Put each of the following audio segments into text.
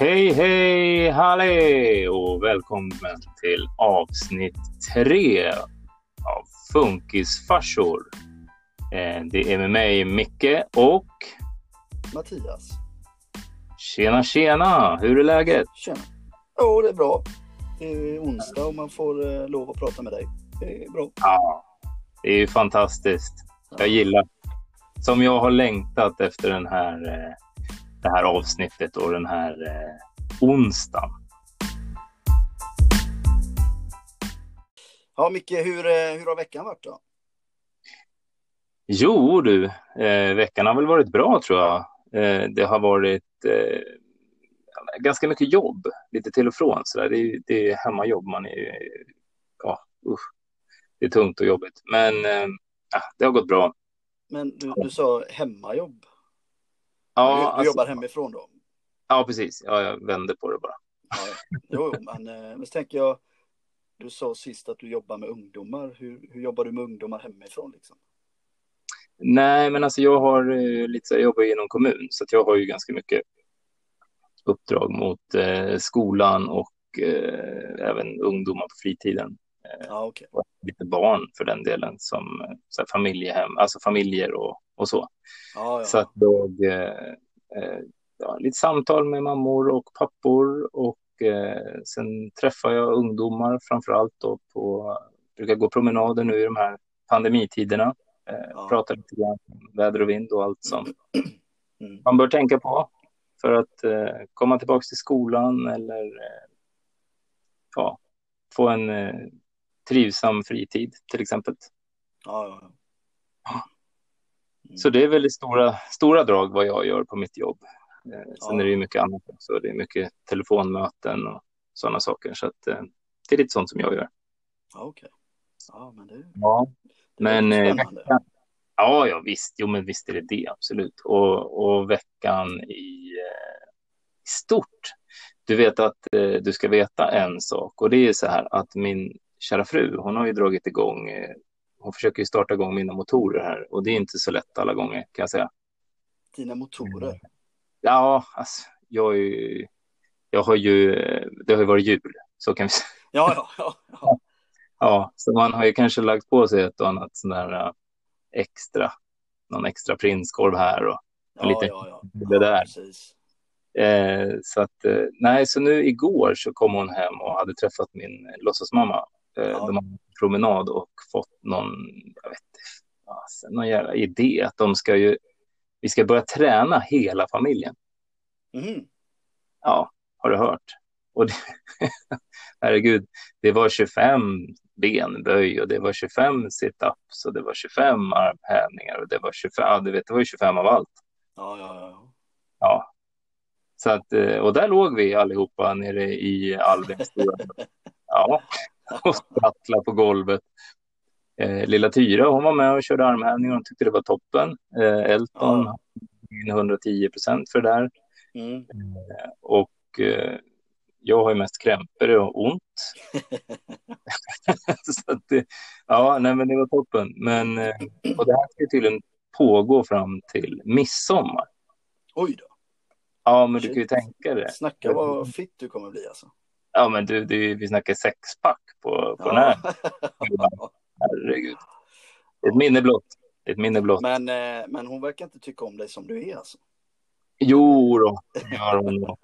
Hej, hej, hallå och välkommen till avsnitt tre av Funkisfarsor. Eh, Det är med mig Micke och Mattias. tjena tjena, hur är läget? Tjena. Jo, det är bra. Det är onsdag och man får eh, lov att prata med dig. Det är bra. Ja, det är ju fantastiskt. Jag gillar, som jag har längtat efter den här, eh, det här avsnittet och den här eh, onsdagen. Ja, Micke, hur, eh, hur har veckan varit då? Jo du, eh, veckan har väl varit bra tror jag. Eh, det har varit eh, ganska mycket jobb, lite till och från. Så där. Det, är, det är hemmajobb, man är ja, usch. Det är tungt och jobbigt. Men eh, det har gått bra. Men du, du sa hemmajobb. Ja, du, du alltså, jobbar hemifrån då? ja precis. Ja, jag vände på det bara. Ja. Jo, men, eh, men så tänker jag. Du sa sist att du jobbar med ungdomar. Hur, hur jobbar du med ungdomar hemifrån liksom? Nej, men alltså jag har eh, lite jag jobbar inom kommun så jag har ju ganska mycket uppdrag mot eh, skolan och eh, även ungdomar på fritiden. Ja, okej. och lite barn för den delen som så här, familjehem, alltså familjer och, och så. Ja, Så ja. att jag eh, eh, ja, lite samtal med mammor och pappor och eh, sen träffar jag ungdomar framför allt då på, brukar gå promenader nu i de här pandemitiderna. Eh, Ja. Pratar lite grann om väder och vind och allt som Mm. man bör tänka på för att eh, komma tillbaka till skolan eller eh, ja, få en eh, trivsam fritid till exempel. Ja, ja, ja. Mm. Så det är väldigt stora, stora drag vad jag gör på mitt jobb. Eh, sen är det ju mycket annat också. Det är mycket telefonmöten och sådana saker. Så att, eh, det är lite sånt som jag gör. ja okej. Ja, men det, Ja, det men är eh, veckan, ja, ja, visst. Jo, men visst är det det, absolut. Och, och veckan i, eh, i stort. Du vet att eh, du ska veta en sak och det är så här att min kära fru, hon har ju dragit igång, eh, hon försöker ju starta igång mina motorer här och det är inte så lätt alla gånger kan jag säga. Dina motorer. Ja, alltså, jag, är ju, jag har ju, det har ju varit jul, så kan vi säga. Ja, ja, ja. ja. Ja, så man har ju kanske lagt på sig ett och annat sån där äh, extra, någon extra prinskorv här och ja, lite ja, ja. där. Eh, så att, eh, nej, så nu igår så kom hon hem och hade träffat min eh, låtsasmamma. Ja. De har en promenad och fått någon, jag vet inte, någon jävla idé att de ska ju, vi ska börja träna hela familjen. Mhm. Ja, har du hört? Och det, herregud, det var 25 benböj och det var 25 situps och det var 25 armhävningar och det var 25, ja, du vet, det var ju 25 av allt. Ja, ja, ja. Ja. Så att, eh, och där låg vi allihopa nere i Albins stora, ja, och sprattlade på golvet. Eh, lilla Tyra, hon var med och körde armhävningar och hon tyckte det var toppen. Eh, Elton, Ja. ja. 110 procent för det där. Mm. Och eh, jag har ju mest krämpor och ont. så att det, ja, nej, men det var toppen. Men, eh, och det här ska tydligen pågå fram till midsommar. Oj då. Ja, men du Shit. kan ju tänka dig. Snacka vad fitt du kommer bli alltså. Ja, men du, du vi snackar sexpack på, på den här. Herregud. Ett minne blott. Ett minne blott. men, eh, men hon verkar inte tycka om dig som du är alltså. Jo då, det gör hon nog.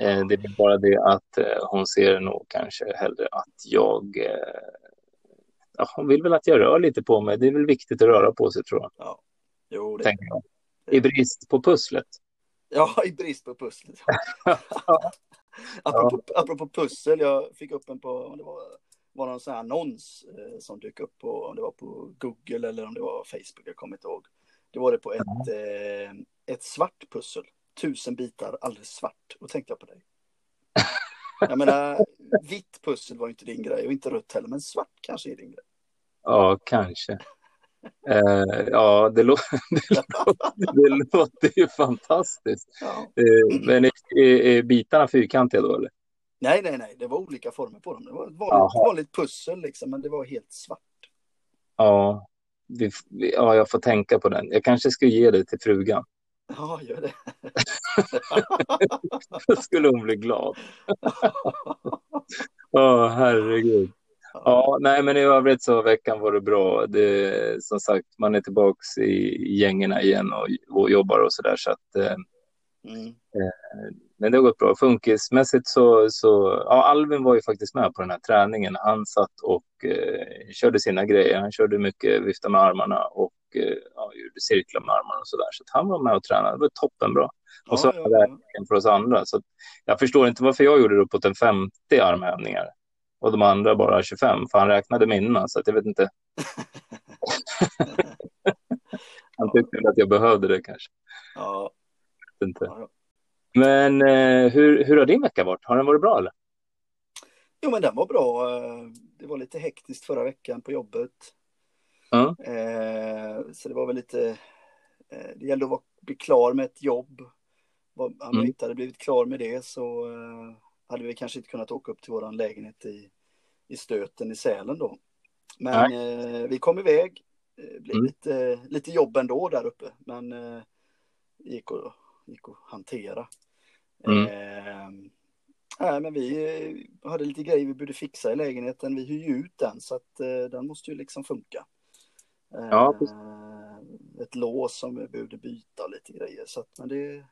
Eh, det är bara det att eh, hon ser nog kanske hellre att jag... Ja, hon vill väl att jag rör lite på mig. Det är väl viktigt att röra på sig tror jag. Ja. Jo, det. Tänker jag. I brist på pusslet. Ja, i brist på pusslet. apropå, apropå pussel, jag fick upp en på, det var, var någon sån här annons eh, som dök upp på, om det var på Google eller om det var Facebook, jag kommer inte ihåg. Det var det på ett, eh, ett svart pussel. Tusen bitar alldeles svart. Och tänkte jag på dig. Jag menar, vitt pussel var inte din grej och inte rött heller, men svart kanske är din grej. Ja, kanske. Eh, ja, det, lå det, lå det låter ju fantastiskt. Ja. Eh, men är, är, bitarna fyrkantiga då eller? Nej, nej, nej, det var olika former på dem. Det var ett vanligt, vanligt pussel liksom, men det var helt svart. Ja, vi, ja, jag får tänka på den. Jag kanske ska ge det till frugan. Ja, gör det. Då skulle hon bli glad. Åh, oh, herregud. Ja, nej, men i övrigt så veckan var det bra. Det, som sagt, man är tillbaks i gängerna igen och, och jobbar och så där. Så att, eh, mm. eh, men det har gått bra. Funkismässigt så, så, ja, Alvin var ju faktiskt med på den här träningen. Han satt och eh, körde sina grejer. Han körde mycket vifta med armarna och eh, ja, gjorde cirklar med armarna och så där. Så han var med och tränade. Det var toppenbra. Och så ja, ja, ja. för oss andra. Så jag förstår inte varför jag gjorde uppåt en 50 armhävningar och de andra bara 25, för han räknade mina, så att jag vet inte. han tyckte att jag behövde det kanske. Ja. Inte. Men eh, hur, hur har din vecka varit? Har den varit bra eller? Jo, men den var bra. Det var lite hektiskt förra veckan på jobbet. Mm. Eh, så det var väl lite, eh, det gällde att vara, bli klar med ett jobb. Om jag mm. inte hade blivit klar med det så eh, hade vi kanske inte kunnat åka upp till vår lägenhet i, i Stöten i Sälen då. Men eh, vi kom iväg. Det eh, blev mm. lite, lite jobb ändå där uppe, men eh, gick, att, gick att hantera. Mm. Eh, nej, men vi eh, hade lite grejer vi borde fixa i lägenheten. Vi hyr ju ut den så att eh, den måste ju liksom funka. Ja, ett lås som vi behövde byta och lite grejer. Så att, men det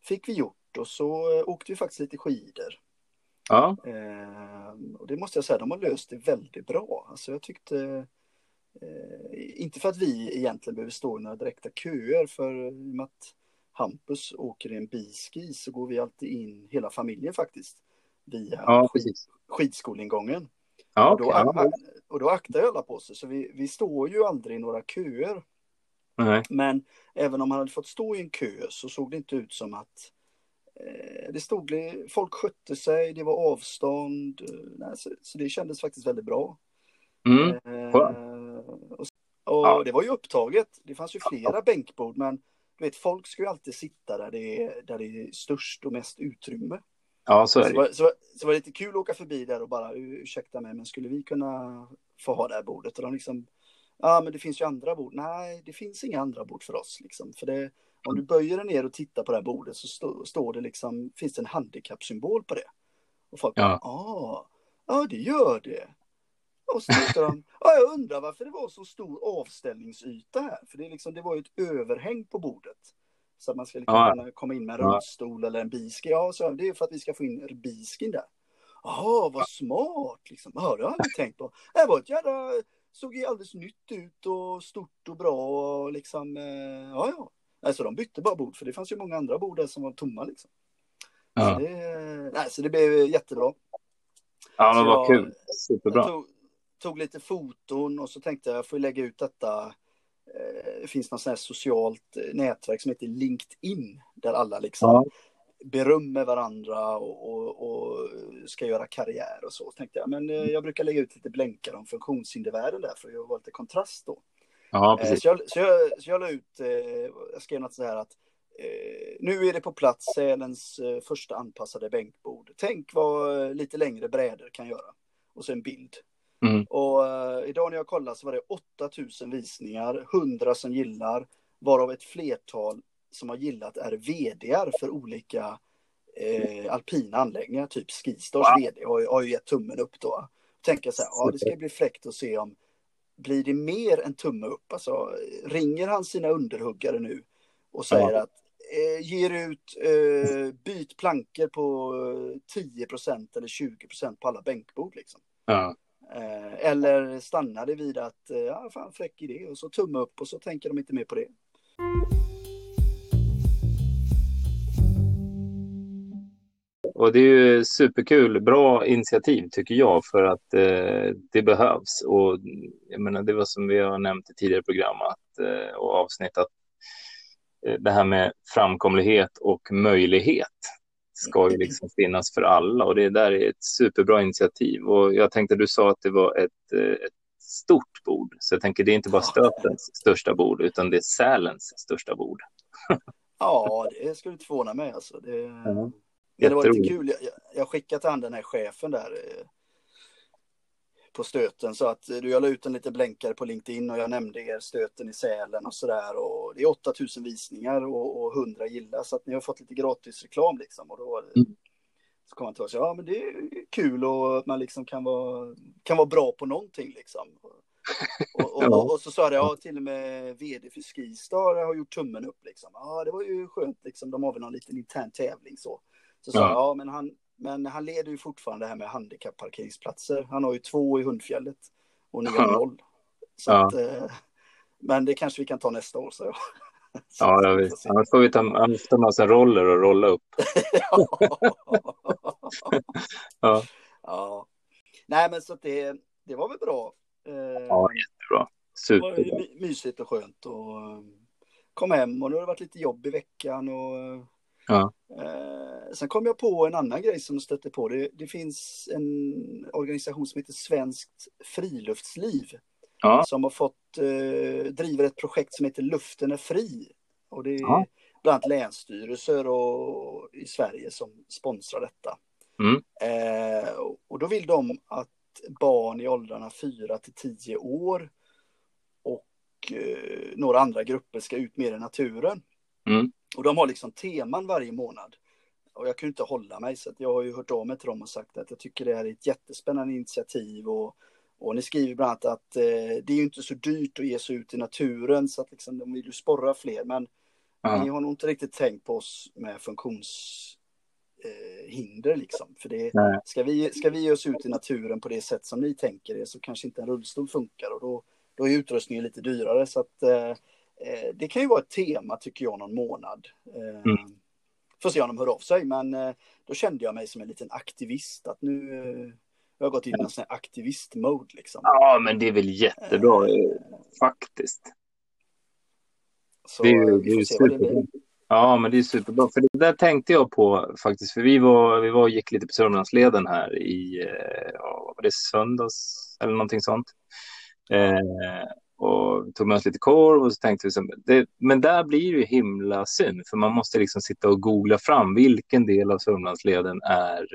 fick vi gjort och så åkte vi faktiskt lite skidor. Ja. Eh, och det måste jag säga, de har löst det väldigt bra. Alltså jag tyckte, eh, inte för att vi egentligen behöver stå i några direkta köer, för i och med att Hampus åker i en biski så går vi alltid in, hela familjen faktiskt, via ja, skid, skidskoleingången. Ja, och, då, ja. och då aktar alla på sig, så vi, vi står ju aldrig i några köer. Nej. Men även om han hade fått stå i en kö så såg det inte ut som att det stod, folk skötte sig, det var avstånd, eh, nej, så, så, det kändes faktiskt väldigt bra. Mm. Eh, och, och ja. det var ju upptaget, det fanns ju flera ja. bänkbord, men du vet, folk ska ju alltid sitta där det är, där det är störst och mest utrymme. Ja, så är det. Så, var, så, så var det lite kul att åka förbi där och bara, ursäkta mig, men skulle vi kunna få ha det här bordet? Och de liksom, ja, men det finns ju andra bord. Nej, det finns inga andra bord för oss, liksom, för det om du böjer dig ner och tittar på det här bordet så stå, står det liksom, finns det en handikappsymbol på det. Och folk ja. ah, ja det gör det. Och så tyckte de, ja jag undrar varför det var så stor avställningsyta här. För det, liksom, det var ju ett överhäng på bordet. Så att man ska liksom ja. kunna komma in med en rullstol eller en biski. Ja, så det är för att vi ska få in biskin där. Jaha, vad smart liksom. Ja, det har jag tänkt på. Det var ett jävla, såg ju alldeles nytt ut och stort och bra och liksom, eh, ja ja. Alltså de bytte bara bord, för det fanns ju många andra bord där som var tomma liksom. Ja. Så, det, nej, så det blev jättebra. Ja, men vad kul. Superbra. Tog, tog, lite foton och så tänkte jag, jag får lägga ut detta. Eh, det finns något sånt här socialt eh, nätverk som heter LinkedIn, där alla liksom ja. berömmer varandra och, och, och, ska göra karriär och så. Tänkte jag, men eh, jag brukar lägga ut lite blänkar om funktionshindervärlden där för att vara lite kontrast då. Ja, eh, precis. Så jag, så jag, så jag la ut, eh, jag skrev något så här att eh, nu är det på plats Sälens första anpassade bänkbord. Tänk vad lite längre brädor kan göra. Och så en bild. Mm. Och idag när jag kollade så var det 8000 visningar, 100 som gillar, varav ett flertal som har gillat är vdar för olika eh, alpina anläggningar, typ Skistars wow. vd har, har ju gett tummen upp då. Tänka så här, ja det ska bli fräckt att se om blir det mer än tumme upp? Alltså, ringer han sina underhuggare nu och säger ja. att eh, ger ut eh, byt plankor på 10% eller 20% på alla bänkbord liksom. Ja. Eh, eller stannar det vid att, eh, ja fan fräck idé och så tumme upp och så tänker de inte mer på det. Och det är ju superkul, bra initiativ tycker jag för att eh, det behövs. Och jag menar, det var som vi har nämnt i tidigare program att, eh, och avsnitt att eh, det här med framkomlighet och möjlighet ska ju liksom finnas för alla och det där är ett superbra initiativ. Och jag tänkte du sa att det var ett, eh, ett stort bord, så jag tänker det är inte bara Stötens största bord utan det är Sälens största bord. ja, det skulle inte förvåna mig alltså. Det... Mm. Men det var lite kul. Jag, jag skickade till han den här chefen där. Eh, på stöten så att du jag la ut en liten blänkare på LinkedIn och jag nämnde er stöten i Sälen och sådär och det är 8000 visningar och, och 100 gillar så att ni har fått lite gratis reklam liksom och då mm. så kom han till oss, ja men det är kul och att man liksom kan vara, kan vara bra på någonting liksom. Och, och, och, och så sa det, ja till och med vd för Skistar har gjort tummen upp liksom. Ja det var ju skönt liksom, de har väl någon liten intern tävling så. Så sa ja. ja men han, men han leder ju fortfarande det här med handikapparkeringsplatser. Han har ju två i Hundfjället och ni har noll. Så ja. att, eh, men det kanske vi kan ta nästa år. Så. så ja, jag vet. Annars får vi ta, ta massa roller och rolla upp. ja. ja. Nej, men så det, det var väl bra. Eh, ja, jättebra. Superbra. Det var mysigt och skönt och eh, kom hem och nu har det varit lite jobb i veckan och Ja. Eh, sen kom jag på en annan grej som stötte på. Det, det finns en organisation som heter Svenskt friluftsliv. Ja. Som har fått, eh, driver ett projekt som heter Luften är fri. Och det är ja. bland annat länsstyrelser och, i Sverige som sponsrar detta. Mm. Eh, och då vill de att barn i åldrarna 4 till 10 år och eh, några andra grupper ska ut mer i naturen. Mm. Och de har liksom teman varje månad. Och jag kunde inte hålla mig så jag har ju hört av mig till dem och sagt att jag tycker det här är ett jättespännande initiativ och, och ni skriver bland annat att eh, det är ju inte så dyrt att ge sig ut i naturen så att liksom, de vill ju sporra fler men Aha. ni har nog inte riktigt tänkt på oss med funktionshinder eh, liksom. För det, ska, vi, ska vi ge oss ut i naturen på det sätt som ni tänker er så kanske inte en rullstol funkar och då, då är utrustningen lite dyrare så att eh, Eh, det kan ju vara ett tema tycker jag någon månad. Eh, mm. Får se om de hör av sig, men eh, då kände jag mig som en liten aktivist. Att nu jag har gått in i en sån här aktivist-mode liksom. Ja, men det är väl jättebra eh, faktiskt. Så det är, det är superbra. Ja, men det är superbra. För det där tänkte jag på faktiskt. För vi var, vi var och gick lite på Sörmlandsleden här i, ja, var det söndags eller någonting sånt. Eh, och tog med oss lite korv och så tänkte vi så, det, men där blir det ju himla synd för man måste liksom sitta och googla fram vilken del av Sörmlandsleden är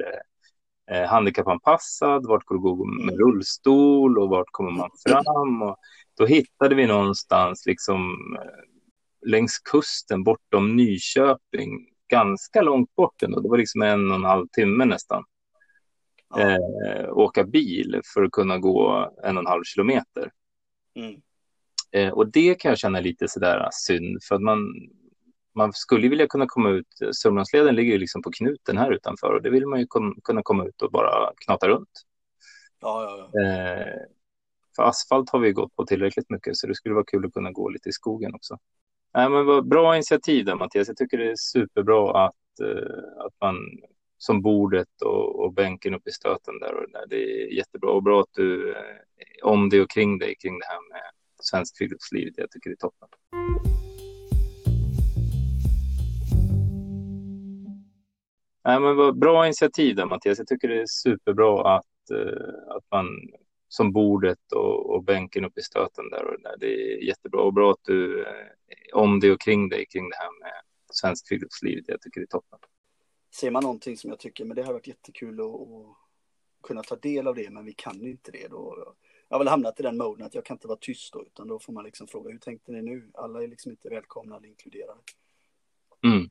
eh, handikappanpassad, vart går det att gå med rullstol och vart kommer man fram och då hittade vi någonstans liksom eh, längs kusten bortom Nyköping, ganska långt bort ändå, det var liksom en och en halv timme nästan. Eh, åka bil för att kunna gå en och en halv kilometer. Mm. Eh, och det kan jag känna lite sådär synd, för att man, man skulle vilja kunna komma ut. Sörmlandsleden ligger ju liksom på knuten här utanför och det vill man ju kom, kunna komma ut och bara knata runt. Ja, ja, ja. Eh, för asfalt har vi gått på tillräckligt mycket så det skulle vara kul att kunna gå lite i skogen också. Nej, men vad bra initiativ där Mattias. Jag tycker det är superbra att, eh, att man som bordet och, och bänken uppe i stöten där och där. Det är jättebra och bra att du eh, om dig och kring dig kring det här med Svenskt friluftsliv. Jag tycker det är toppen. Nej, men vad bra initiativ där Mattias. Jag tycker det är superbra att, uh, att man som bordet och, och bänken uppe i stöten där och där. Det är jättebra och bra att du uh, om dig och kring dig kring det här med svenskt friluftsliv. Jag tycker det är toppen. Ser man någonting som jag tycker, men det har varit jättekul att, att kunna ta del av det, men vi kan inte det då jag har väl hamnat i den moden att jag kan inte vara tyst då, utan då får man liksom fråga hur tänkte ni nu? Alla är liksom inte välkomna eller inkluderade. Mm.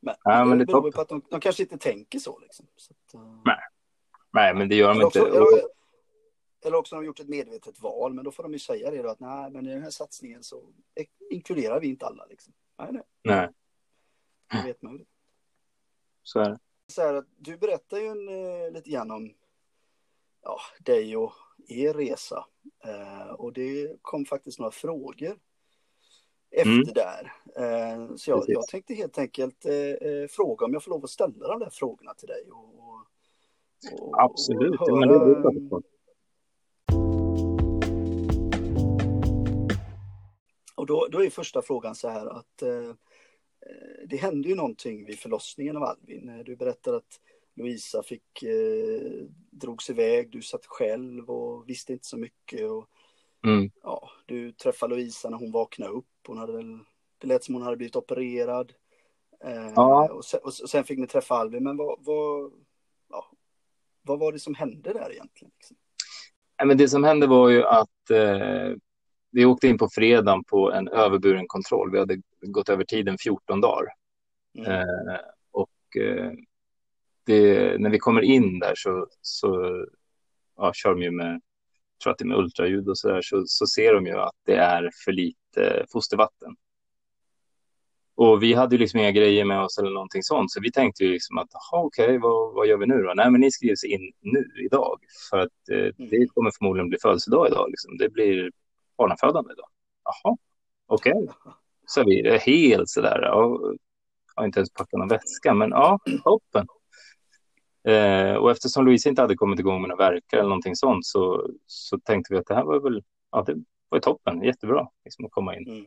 Men, ja, men det beror på att de, de, kanske inte tänker så liksom. Så att, uh... Nej. Nej, men det gör de också, inte. Eller, eller också har de gjort ett medvetet val, men då får de ju säga det då att nej, men i den här satsningen så inkluderar vi inte alla liksom. Nej, nej. Nej. Det vet man ju. Så är det. Så här, du berättar ju en, eh, lite grann om ja, dig och er resa. Eh, och det kom faktiskt några frågor efter mm. där. Eh, så jag, jag, tänkte helt enkelt eh, fråga om jag får lov att ställa de där frågorna till dig. Och, och, Absolut, och höra, men det Och då, då är första frågan så här att eh, det hände ju någonting vid förlossningen av Alvin. Du berättade att Louisa fick, eh, drogs iväg, du satt själv och visste inte så mycket. Och, mm. ja, du träffade Louisa när hon vaknade upp. Hon hade väl, det lät som hon hade blivit opererad. Eh, ja. och, sen, och, sen, fick ni träffa Alvin, men vad, vad, ja, vad var det som hände där egentligen? Liksom? men det som hände var ju att eh, vi åkte in på fredagen på en överburen kontroll. Vi hade gått över tiden 14 dagar. Mm. Eh, och eh, det, när vi kommer in där så, så ja, kör de ju med, tror att det är med ultraljud och så där, så, så ser de ju att det är för lite fostervatten. Och vi hade ju liksom inga grejer med oss eller någonting sånt, så vi tänkte ju liksom att okej, okay, vad, vad gör vi nu då? Nej, men ni skrivs in nu idag för att eh, mm. det kommer förmodligen bli födelsedag idag. Liksom. Det blir barnafödande idag. Jaha, okej. Okay. Så vi är helt sådär. Jag har inte ens packat någon väska, men ja, toppen. Eh, och eftersom Louise inte hade kommit igång med några verkar eller någonting sånt så, så tänkte vi att det här var väl, ja, det var toppen, jättebra liksom, att komma in. Mm.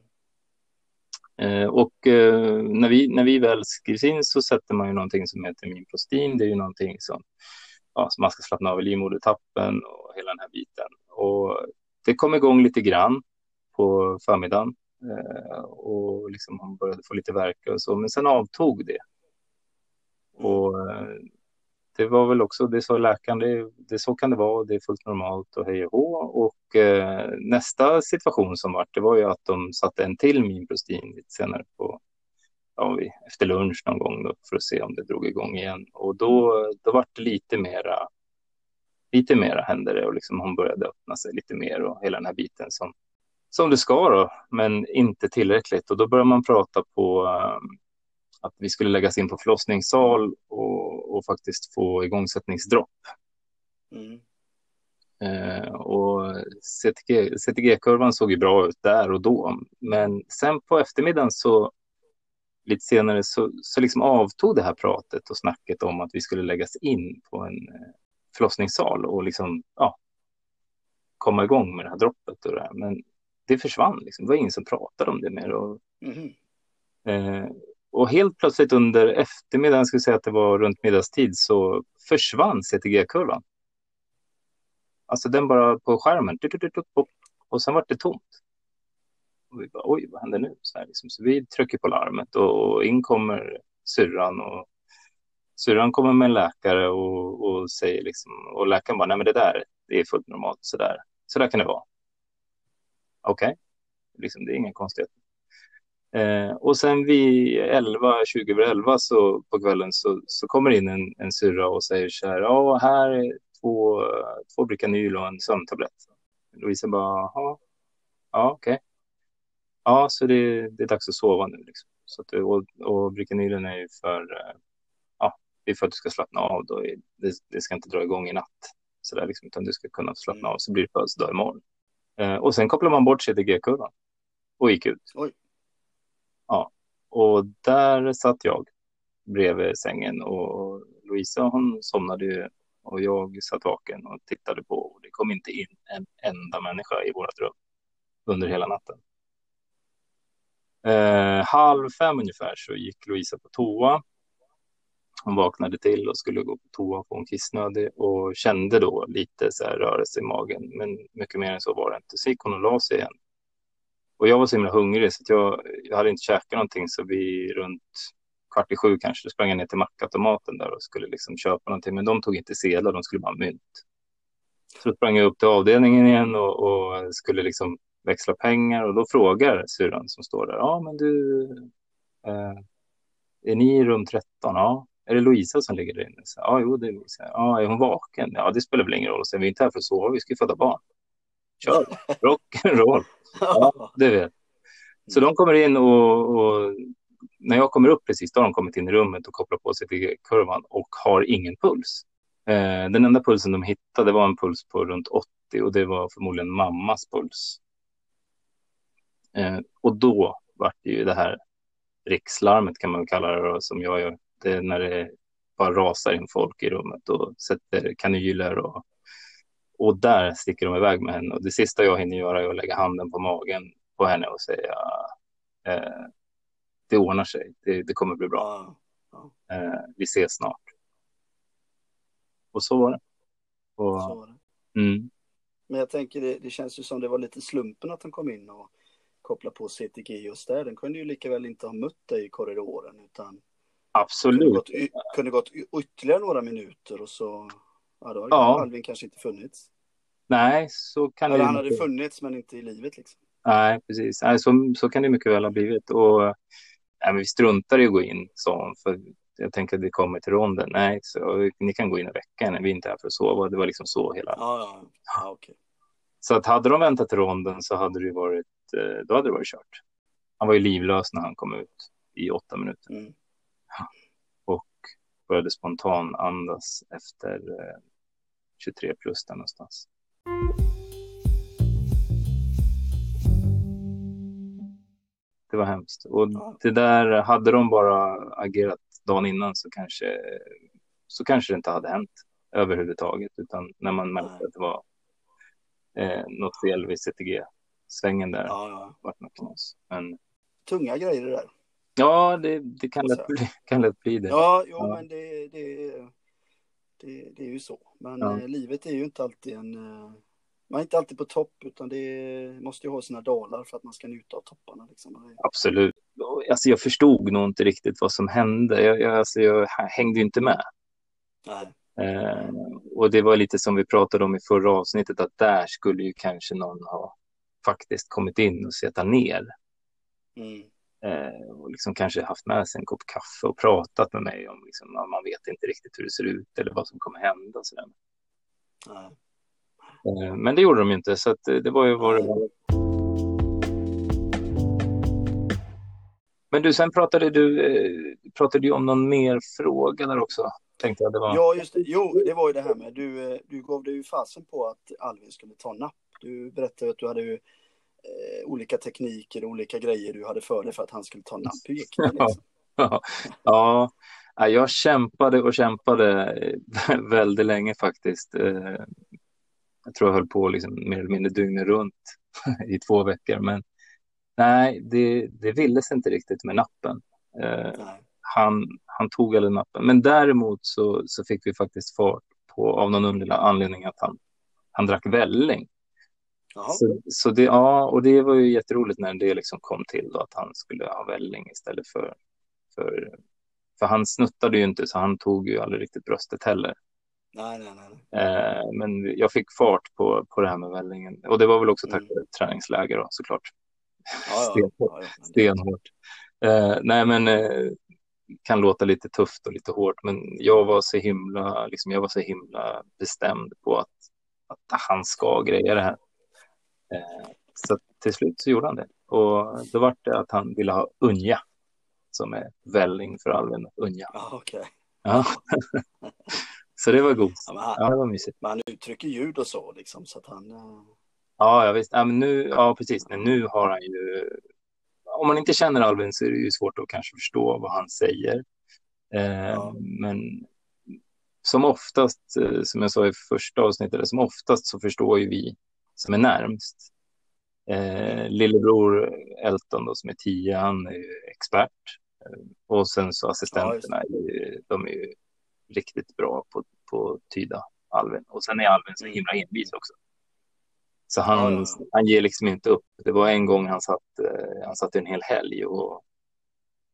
Eh, och eh, när, vi, när vi väl skrivs in så sätter man ju någonting som heter minprostin. Det är ju någonting som, ja, som man ska slappna av i livmodertappen och hela den här biten. Och det kom igång lite grann på förmiddagen eh, och liksom hon började få lite värk och så, men sen avtog det. Och eh, det var väl också, det sa läkaren, det, det så kan det vara, det är fullt normalt och hej och hå. Och eh, nästa situation som var, det var ju att de satte en till minprostin lite senare på, ja, efter lunch någon gång då, för att se om det drog igång igen. Och då, då var det lite mera, lite mera hände det och liksom hon började öppna sig lite mer och hela den här biten som, som det ska då, men inte tillräckligt. Och då börjar man prata på eh, att vi skulle läggas in på förlossningssal och, och faktiskt få igångsättningsdropp. Mm. Eh, och CTG, CTG-kurvan såg ju bra ut där och då, men sen på eftermiddagen så lite senare så, så liksom avtog det här pratet och snacket om att vi skulle läggas in på en eh, förlossningssal och liksom, ja, komma igång med det här droppet och det här. Men det försvann, liksom. det var ingen som pratade om det mer. Och, mm. eh, och helt plötsligt under eftermiddagen, skulle säga att det var runt middagstid, så försvann CTG-kurvan. Alltså den bara på skärmen. Och sen var det tomt. Och vi bara, oj, vad händer nu? Så, här, liksom. så vi trycker på larmet och in kommer syrran. Och syrran kommer med en läkare och, och säger liksom, och läkaren bara, nej men det där, det är fullt normalt, så där, så där kan det vara. Okej, okay. liksom, det är inga konstigheter. Eh, och sen vid 11, 20 över 11 så på kvällen så, så kommer in en, en syrra och säger så här, ja här är två, två Bricanyl och en sömntablett. Louisa bara, ja, ja okej. Ja, så det, det, är dags att sova nu. Liksom. Så att, och, och Bricanylen är ju för, eh, ja, det är för att du ska slappna av. Då. Det, det ska inte dra igång i natt, så där, liksom, utan du ska kunna slappna av så blir det födelsedag imorgon. Eh, och sen kopplar man bort CTG-kurvan och gick ut. Oj. Ja, och där satt jag bredvid sängen och Louisa hon somnade ju och jag satt vaken och tittade på och det kom inte in en enda människa i vårt rum under hela natten. Eh, halv fem ungefär så gick Louisa på toa. Hon vaknade till och skulle gå på toa för hon kissnödig och kände då lite så här rörelse i magen. Men mycket mer än så var det inte. Så gick hon och la sig igen. Och jag var så himla hungrig så jag, jag hade inte käkat någonting så vi runt kvart i sju kanske sprang jag ner till mackautomaten där och skulle liksom köpa någonting. Men de tog inte sedlar, de skulle bara ha mynt. Så sprang jag upp till avdelningen igen och, och skulle liksom växla pengar och då frågar syrran som står där. Ja, men du, eh, är ni i rum 13? Ja. Är det Louisa som ligger där inne? Så, ja, jo, det är Louisa. Ja, är hon vaken? Ja, det spelar väl ingen roll. Sen vi är inte här för att sova, vi ska ju föda barn. Kör, rock'n'roll. Ja, det vet. Så de kommer in och, och, när jag kommer upp precis, då har de kommit in i rummet och kopplat på sig till kurvan och har ingen puls. Eh, den enda pulsen de hittade var en puls på runt 80 och det var förmodligen mammas puls. Eh, och då var det ju det här rikslarmet kan man kalla det som jag gör. Det är när det bara rasar in folk i rummet och sätter kanyler och och där sticker de iväg med henne. Och det sista jag hinner göra är att lägga handen på magen på henne och säga eh, det ordnar sig, det, det kommer bli bra. Eh, vi ses snart. Och så var det. Och, så var det. Mm. Men jag tänker, det, det, känns ju som det var lite slumpen att han kom in och kopplade på CTG just där. Den kunde ju lika väl inte ha mött dig i korridoren utan Absolut. Kunde gått, kunde gått ytterligare några minuter och så Ja, då hade ja. Alvin kanske inte funnits. Nej, så kan Eller det han hade funnits men inte i livet liksom. Nej, precis. Nej, så, så kan det mycket väl ha blivit. Och nej, vi struntar i att gå in, så, för jag tänker att vi kommer till ronden. Nej, så, ni kan gå in och väcka henne. Vi är inte här för att sova. Det var liksom så hela. Ja, ja, ja okej. Så att hade de väntat till ronden så hade det varit, eh, då hade det varit kört. Han var ju livlös när han kom ut i åtta minuter. Mm. Och började spontan andas efter 23 eh, plus där någonstans. Det var hemskt. Och det där, hade de bara agerat dagen innan så kanske, så kanske det inte hade hänt överhuvudtaget. Utan när man märkte att det var eh, något fel vid CTG-svängen där, Ja, ja. vart något knas. Men Tunga grejer det där. Ja, det, det kan, lätt bli, kan lätt bli det. Ja, jo, Ja. men det, det, det, det är ju så. Men Ja. eh, livet är ju inte alltid en... eh, man är inte alltid på topp, utan det måste ju ha sina dalar för att man ska njuta av topparna. Liksom. Absolut. Alltså, jag förstod nog inte riktigt vad som hände. Jag, jag, alltså, jag hängde ju inte med. Nej. Eh, och det var lite som vi pratade om i förra avsnittet, att där skulle ju kanske någon ha faktiskt kommit in och sätta ner. Mm. Eh, och liksom kanske haft med sig en kopp kaffe och pratat med mig om, liksom, man vet inte riktigt hur det ser ut eller vad som kommer hända. och sådär. Eh, men det gjorde de ju inte, så eh, det var ju vad det var. Men du, sen pratade du, pratade du om någon mer fråga där också. Tänkte jag det var. Ja, just det. Jo, det var ju det här med, du, du gav dig ju fasen på att Alvin skulle ta napp. Du berättade att du hade ju eh, olika tekniker och olika grejer du hade för dig för att han skulle ta napp. Hur gick det liksom? ja, ja, jag kämpade och kämpade eh, väldigt länge faktiskt. Eh, Jag tror jag höll på liksom mer eller mindre dygnet runt i två veckor. Men nej, det, det ville sig inte riktigt med nappen. Han, han tog aldrig nappen. Men däremot så, så fick vi faktiskt fart på, av någon underlig anledning, att han, han drack välling. Jaha. Så, så det, ja, och det var ju jätteroligt när det liksom kom till då, att han skulle ha välling istället för, för, för han snuttade ju inte så han tog ju aldrig riktigt bröstet heller. Nej, nej, nej. Eh, men jag fick fart på, på det här med vällingen och det var väl också tack Mm. vare träningsläger då, såklart. Ja, ja. Ja, ja. Stenhårt. Eh, nej, men eh, kan låta lite tufft och lite hårt, men jag var så himla, liksom, jag var så himla bestämd på att, att han ska greja det här. Eh, så till slut så gjorde han det. Och då var det att han ville ha unja, som är välling för Alvin. Unja. Ja, okej. Ja. så det var gott. Ja, han, Ja, det var mysigt. men han uttrycker ljud och så liksom, så att han... eh, Ja, ja visst. Ja, men nu, ja, precis. Men nu har han ju... Om man inte känner Alvin så är det ju svårt att kanske förstå vad han säger. Eh, Ja. Men som oftast, eh, som jag sa i första avsnittet, som oftast så förstår ju vi som är närmst. Eh, lillebror Elton då, som är tio, han är expert. Eh, och sen så assistenterna, är ju- de är ju riktigt bra på, på att tyda Alvin. Och sen är Alvin så himla envis också. Så han, Ja, ja, ja. han ger liksom inte upp. Det var en gång han satt, eh, han satt en hel helg och,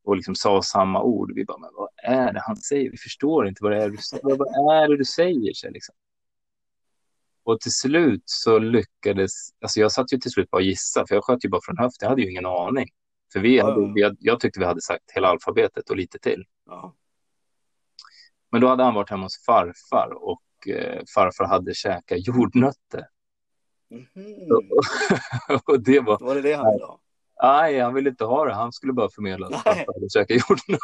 och liksom sa samma ord. Vi bara, men vad är det han säger? Vi förstår inte vad det är du säger. Vad, vad är det du säger? Så liksom. Och till slut så lyckades, alltså jag satt ju till slut bara och gissa, för jag sköt ju bara från höften. Jag hade ju ingen aning. För vi hade, ja. vi hade, jag tyckte vi hade sagt hela alfabetet och lite till. Ja. Men då hade han varit hemma hos farfar och eh, farfar hade käkat jordnötter. Mhm. och det var, Var det det han ville ha? Nej, han ville inte ha det. Han skulle bara förmedla att farfar hade käkat jordnötter.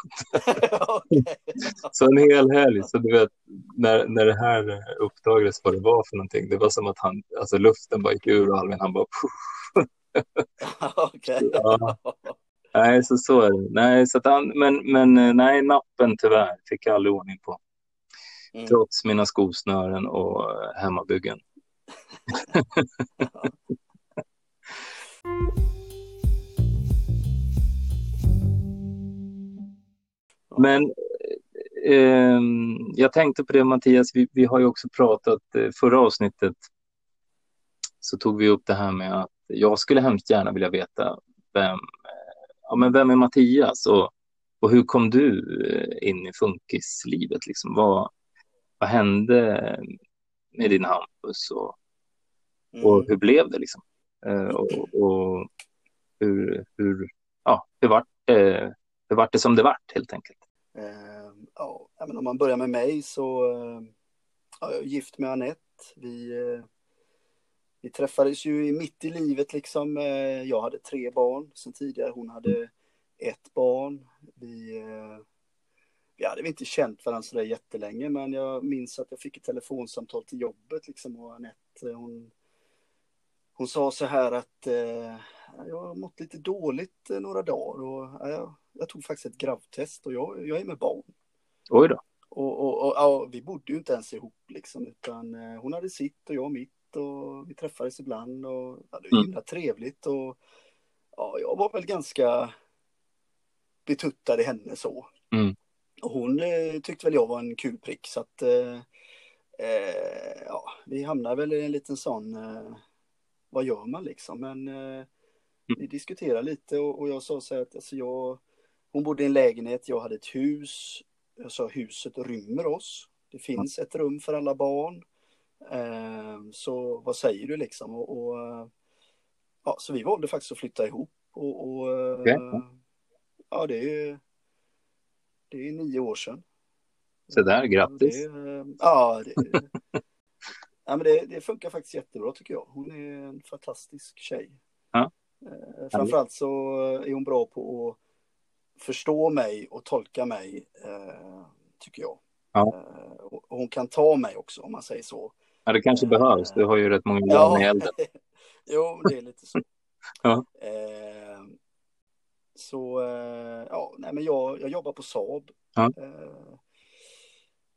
Så en hel helg, så du vet, när, när det här uppdagades vad det var för någonting, det var som att han, alltså luften bara gick ur Alvin, han bara. Okej. Ja. nej, så så är det. Nej, så att han, men, men eh, nej, nappen tyvärr fick jag aldrig ordning på, Mm. trots mina skosnören och eh, hemmabyggen. Men eh, jag tänkte på det Mattias, vi, vi har ju också pratat, eh, förra avsnittet så tog vi upp det här med att jag skulle hemskt gärna vilja veta vem, eh, ja, men vem är Mattias och, och hur kom du eh, in i funkislivet? Liksom? Vad, vad hände med din Hampus? Och, Och Mm. hur blev det liksom? Eh, och, och hur, hur, ja, hur vart det, hur vart det som det vart helt enkelt? Eh, ja, men om man börjar med mig så eh, ja, jag är gift med Anette. Vi, eh, vi träffades ju mitt i livet liksom. Eh, jag hade tre barn sen tidigare. Hon hade ett barn. Vi, eh, vi hade inte känt varandra sådär jättelänge men jag minns att jag fick ett telefonsamtal till jobbet liksom och Anette eh, hon, hon sa så här att eh, jag har mått lite dåligt eh, några dagar och ja, jag, tog faktiskt ett gravtest och jag, jag är med barn. Oj då. Och, och, och ja, vi bodde ju inte ens ihop liksom, utan eh, hon hade sitt och jag mitt och vi träffades ibland och ja, det var Mm. himla trevligt och ja, jag var väl ganska betuttad i henne så. Mm. Och hon eh, tyckte väl jag var en kul prick så att eh, eh, ja, vi hamnade väl i en liten sån, eh, vad gör man liksom? Men eh, vi diskuterade lite och, och jag sa så här att alltså jag, hon bodde i en lägenhet, jag hade ett hus. Jag sa huset rymmer oss. Det finns ett rum för alla barn. Eh, så vad säger du liksom? Och, och, eh, ja, så vi valde faktiskt att flytta ihop. Och, och eh, Okej. ja, det är, det är nio år sedan. Så där, grattis. Det, eh, ja, det, ja, men det, det funkar faktiskt jättebra tycker jag. Hon är en fantastisk tjej. Ja. Eh, Framförallt så är hon bra på att förstå mig och tolka mig, eh, tycker jag. Ja. Eh, och hon kan ta mig också, om man säger så. Ja, det kanske behövs. Du har ju rätt många barn Ja, i elden. jo, det är lite så. Ja. Eh, så, eh, ja, nej men jag, jag jobbar på Saab. Ja. Eh,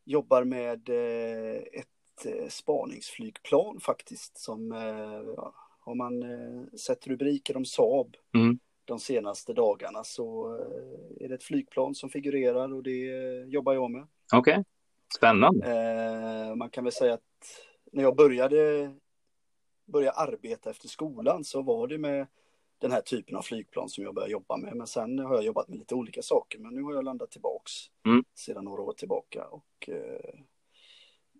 jobbar med eh, ett eh, spaningsflygplan faktiskt som, eh, har man eh, sett rubriker om Saab Mm. De senaste dagarna så eh, är det ett flygplan som figurerar och det eh, jobbar jag med. Okej, spännande. Eh, man kan väl säga att när jag började, började arbeta efter skolan så var det med den här typen av flygplan som jag började jobba med. Men sen har jag jobbat med lite olika saker. Men nu har jag landat tillbaks Mm. sedan några år tillbaka. Och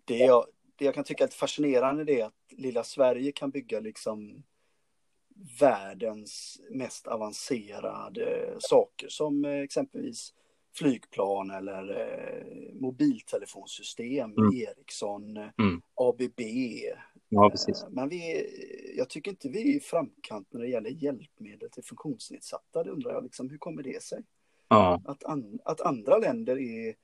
det, jag, det jag kan tycka är lite fascinerande är att lilla Sverige kan bygga liksom världens mest avancerade saker som eh, exempelvis flygplan eller eh, mobiltelefonsystem, Mm. Ericsson, eh, Mm. ABB. Ja, precis. Eh, Men vi, jag tycker inte vi är i framkant när det gäller hjälpmedel till funktionsnedsatta. Det undrar jag liksom, hur kommer det sig? Ja, Att, an, att andra länder är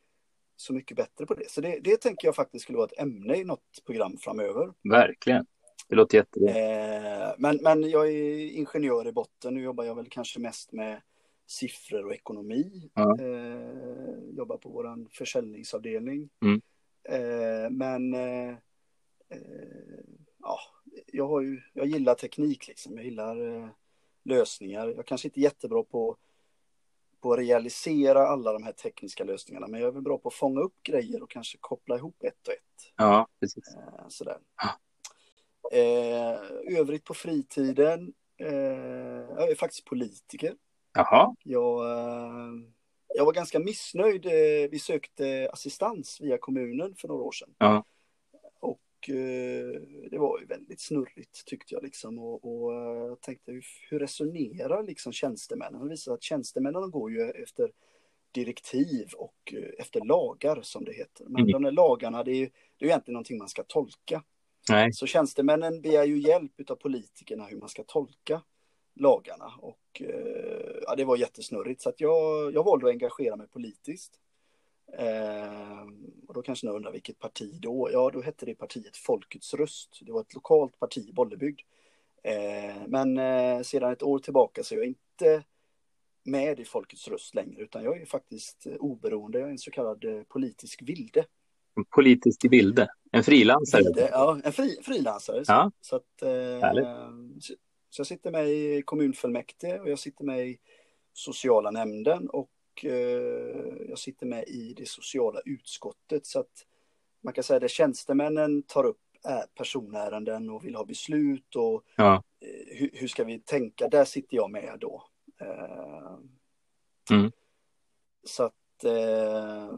så mycket bättre på det. Så det, det tänker jag faktiskt skulle vara ett ämne i något program framöver. verkligen. Det låter jättebra. Eh, men, men jag är ingenjör i botten. Nu jobbar jag väl kanske mest med siffror och ekonomi. Ja. Eh, jobbar på vår försäljningsavdelning. Mm. Eh, men eh, eh, ja, jag, har ju, jag gillar teknik liksom. Jag gillar eh, lösningar. Jag kanske inte är jättebra på, på att realisera alla de här tekniska lösningarna. Men jag är väl bra på att fånga upp grejer och kanske koppla ihop ett och ett. Ja, precis. Sådär. Ja. Eh, övrigt på fritiden, eh, jag är faktiskt politiker. Jaha, Jag, eh, jag var ganska missnöjd. Eh, vi sökte assistans via kommunen för några år sedan. Ja. Och eh, det var ju väldigt snurrigt tyckte jag liksom. Och, och jag tänkte hur, resonerar liksom tjänstemännen? Det visar att tjänstemännen går ju efter direktiv och efter lagar som det heter. Men Mm. de där lagarna det är ju det är egentligen någonting man ska tolka nej, Så tjänstemännen begär ju hjälp av politikerna hur man ska tolka lagarna och eh, ja, det var jättesnurrigt så att jag, jag valde att engagera mig politiskt. Eh, och då kanske ni undrar vilket parti då? Ja, då hette det partiet Folkets röst. Det var ett lokalt parti i Bollebygd. Eh, men eh, sedan ett år tillbaka så är jag inte med i Folkets röst längre utan jag är faktiskt oberoende. Jag är en så kallad eh, politisk vilde en politisk bilde. En frilansare. Ja, en fri, frilansare. Ja. så, att, eh, så jag sitter med i kommunfullmäktige och jag sitter med i sociala nämnden och eh, jag sitter med i det sociala utskottet. Så att man kan säga att tjänstemännen tar upp eh, personärenden och vill ha beslut och Ja. eh, hur, hur ska vi tänka? Där sitter jag med då. Eh, Mm. Så att, eh,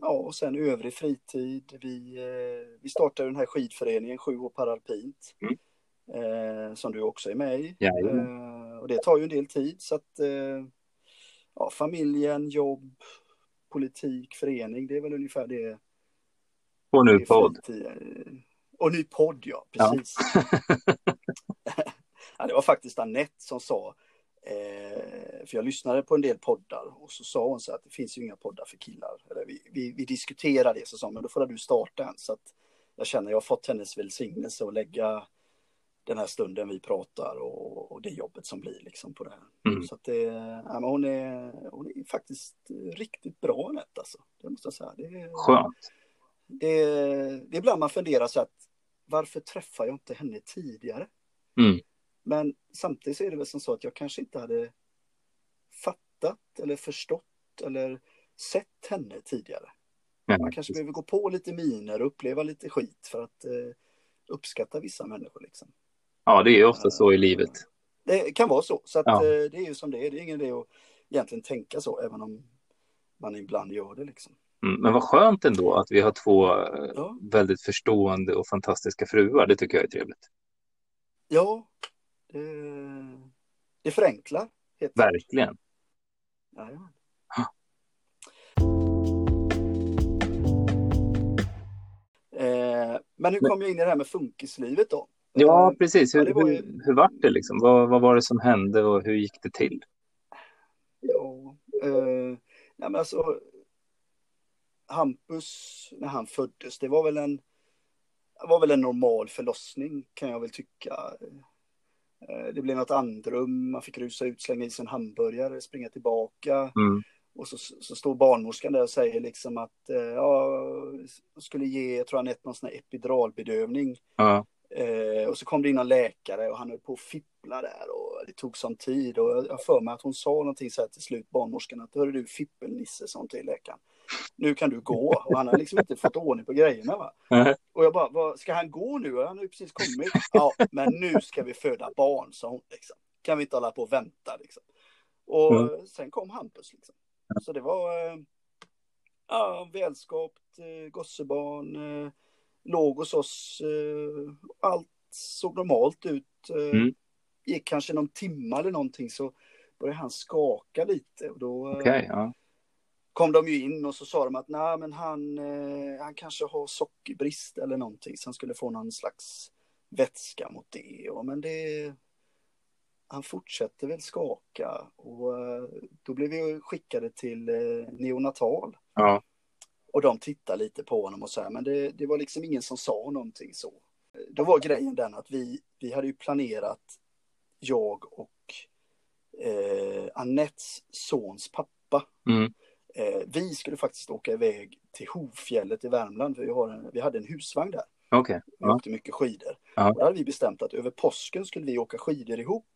ja, och sen övrig fritid. Vi, eh, vi startade den här skidföreningen, Sju år paralpint. Mm. eh, som du också är med i. Jajamän. Eh, och det tar ju en del tid så att eh, ja, familjen, jobb, politik, förening, det är väl ungefär det. Och nu podd. Eh, Och ny podd, ja, precis. Ja. det var faktiskt Annette som sa, eh, för jag lyssnade på en del poddar och så sa hon så att det finns ju inga poddar för killar. Eller vi, vi, vi diskuterar det, så sa men då får du starta en. Så att jag känner jag har fått hennes välsignelse att lägga den här stunden vi pratar och, och det jobbet som blir liksom på det här. Mm. Så att det, ja, men hon, är, hon är faktiskt riktigt bra Anette alltså. Det måste jag säga. Det, är- Skönt. det, det är ibland man funderar så att varför träffar jag inte henne tidigare? Mm. Men samtidigt så är det väl som så att jag kanske inte hade fattat eller förstått eller sett henne tidigare. Ja, Man kanske behöver gå på lite miner och uppleva lite skit för att eh, uppskatta vissa människor. Liksom. ja, det är ofta så i livet. Det kan vara så, så att, Ja. eh, det är ju som det är. Det är ingen idé att egentligen tänka så, även om man ibland gör det. Liksom. Mm. Men vad skönt ändå att vi har två eh, Ja. väldigt förstående och fantastiska fruar. Det tycker jag är trevligt. Ja, det, det förenklar. Verkligen. Jajamän. Eh, men hur kom jag in i det här med funkislivet då? Ja, Eh, precis. Hur, ja, var ju- hur, hur var det liksom? Vad, vad var det som hände och hur gick det till? Ja, eh, nej men alltså Hampus när han föddes, det var väl en det var väl en normal förlossning kan jag väl tycka. Eh, Det blev något andrum, man fick rusa ut, slänga i sig en hamburgare, springa tillbaka. Mm. Och så, så står barnmorskan där och säger liksom att eh, ja, jag skulle ge, jag tror han ett någon sån här epiduralbedövning. Ja. Eh, och så kom det in någon läkare och han höll på att fippla där och det tog sån tid och jag för mig att hon sa någonting så här till slut, barnmorskan, att hörru du fippelnisse, sa hon till läkaren. Nu kan du gå och han har liksom inte fått ordning på grejerna va. Och jag bara, vad, ska han gå nu? Han har ju precis kommit. Ja, men nu ska vi föda barn, sa hon liksom. Kan vi inte hålla på och vänta liksom. Och Mm. sen kom Hampus liksom. Så det var eh, ja, välskapt eh, gossebarn, eh, låg hos oss, allt såg normalt ut. Mm. Gick kanske någon timme eller någonting så började han skaka lite och då Okej, ja. Kom de ju in och så sa de att nej men han, eh, han kanske har sockerbrist eller någonting så han skulle få någon slags vätska mot det. Och, men det, han fortsätter väl skaka och eh, då blev vi skickade till eh, neonatal. ja. Och de tittade lite på honom och så här, men det, det var liksom ingen som sa någonting så. Då var grejen den att vi, vi hade ju planerat, jag och eh, Annettes sons pappa, Mm. Eh, vi skulle faktiskt åka iväg till Hovfjället i Värmland, för vi, har en, vi hade en husvagn där. Okej. Vi Ja. åkte mycket skidor. Ja. Då hade vi bestämt att över påsken skulle vi åka skidor ihop.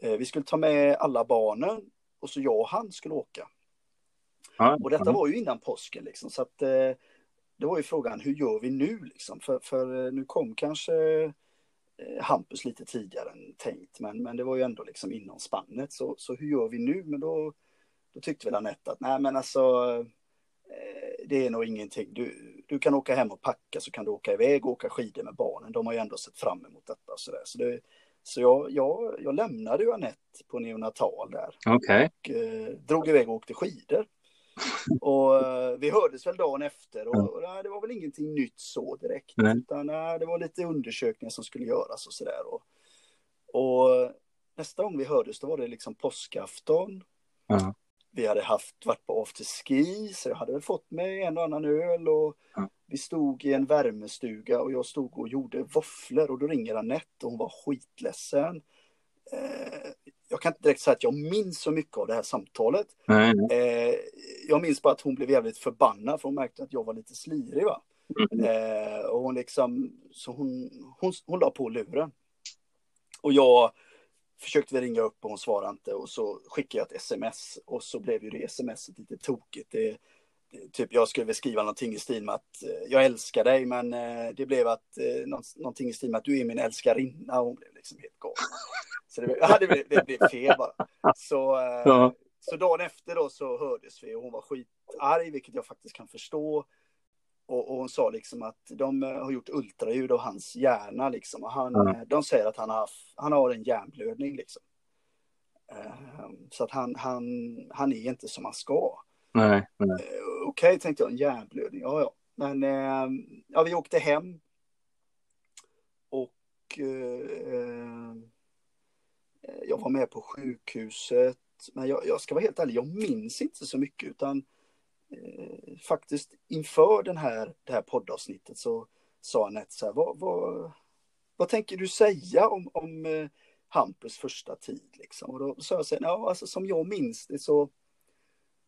Eh, vi skulle ta med alla barnen och så jag och han skulle åka. Ja. Och detta var ju innan påsken liksom, så att eh, det var ju frågan, hur gör vi nu liksom? För, för eh, nu kom kanske eh, Hampus lite tidigare än tänkt, men, men det var ju ändå liksom inom spannet. Så, så hur gör vi nu? Men då, då tyckte väl Anette att nej men alltså eh, det är nog ingenting. Du, du kan åka hem och packa så kan du åka iväg och åka skidor med barnen. De har ju ändå sett fram emot detta och så där. Så, det, så jag, jag, jag lämnade ju Anette på neonatal där Okej. och eh, drog iväg och åkte skidor. Och eh, vi hördes väl dagen efter och, och nej, det var väl ingenting nytt så direkt. Nej. Utan nej, det var lite undersökningar som skulle göras och sådär. Och, och nästa gång vi hördes då var det liksom påskafton. Ja. Vi hade haft, varit på afterski så jag hade väl fått mig en och annan öl och Ja. vi stod i en värmestuga och jag stod och gjorde våfflor och då ringer Anette och hon var skitledsen. Eh, jag kan inte direkt säga att jag minns så mycket av det här samtalet. Nej. Eh, jag minns bara att hon blev jävligt förbannad för hon märkte att jag var lite slirig. Va? Mm. Eh, och hon liksom, så hon, hon, hon la på luren. Och jag försökte väl ringa upp och hon svarade inte och så skickade jag ett sms och så blev ju det smset lite tokigt. Det, typ jag skulle väl skriva någonting i stil med att eh, jag älskar dig men eh, det blev att eh, nå- någonting i stil med att du är min älskarinna och hon blev liksom helt galen. Så det, blev- ja, det, blev, det blev fel bara. Så, Ja. så dagen efter då så hördes vi och hon var skitarg, vilket jag faktiskt kan förstå. Och, och hon sa liksom att de eh, har gjort ultraljud av hans hjärna liksom. Och han, eh, De säger att han har, han har en hjärnblödning liksom. Eh, Så att han, han, han är inte som han ska. Nej, nej. Eh, Okej, tänkte jag, en hjärnblödning, ja ja. Men eh, ja, vi åkte hem. Och eh, jag var med på sjukhuset. Men jag, jag ska vara helt ärlig, jag minns inte så mycket utan eh, faktiskt inför den här, det här poddavsnittet så sa Anette så här, vad, vad, vad tänker du säga om, om eh, Hampus första tid liksom? Och då sa jag så här, ja alltså som jag minns det så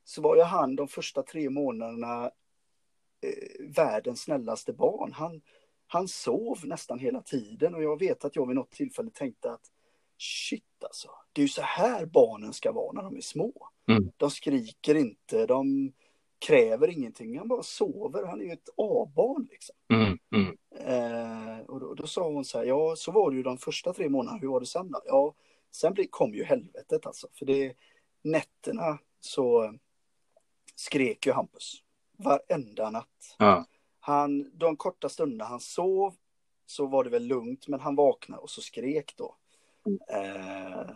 så var ju han de första tre månaderna eh, världens snällaste barn. Han, han sov nästan hela tiden och jag vet att jag vid något tillfälle tänkte att shit alltså, det är ju så här barnen ska vara när de är små. Mm. De skriker inte, de kräver ingenting, han bara sover, han är ju ett A-barn liksom. Mm, mm. Eh, och då, då sa hon så här, ja så var det ju de första tre månaderna, hur var det sen då? Ja, sen blir, kom ju helvetet alltså, för det nätterna så skrek ju Hampus varenda natt. Ja. Han, de korta stunderna han sov så var det väl lugnt, men han vaknade och så skrek då. Eh,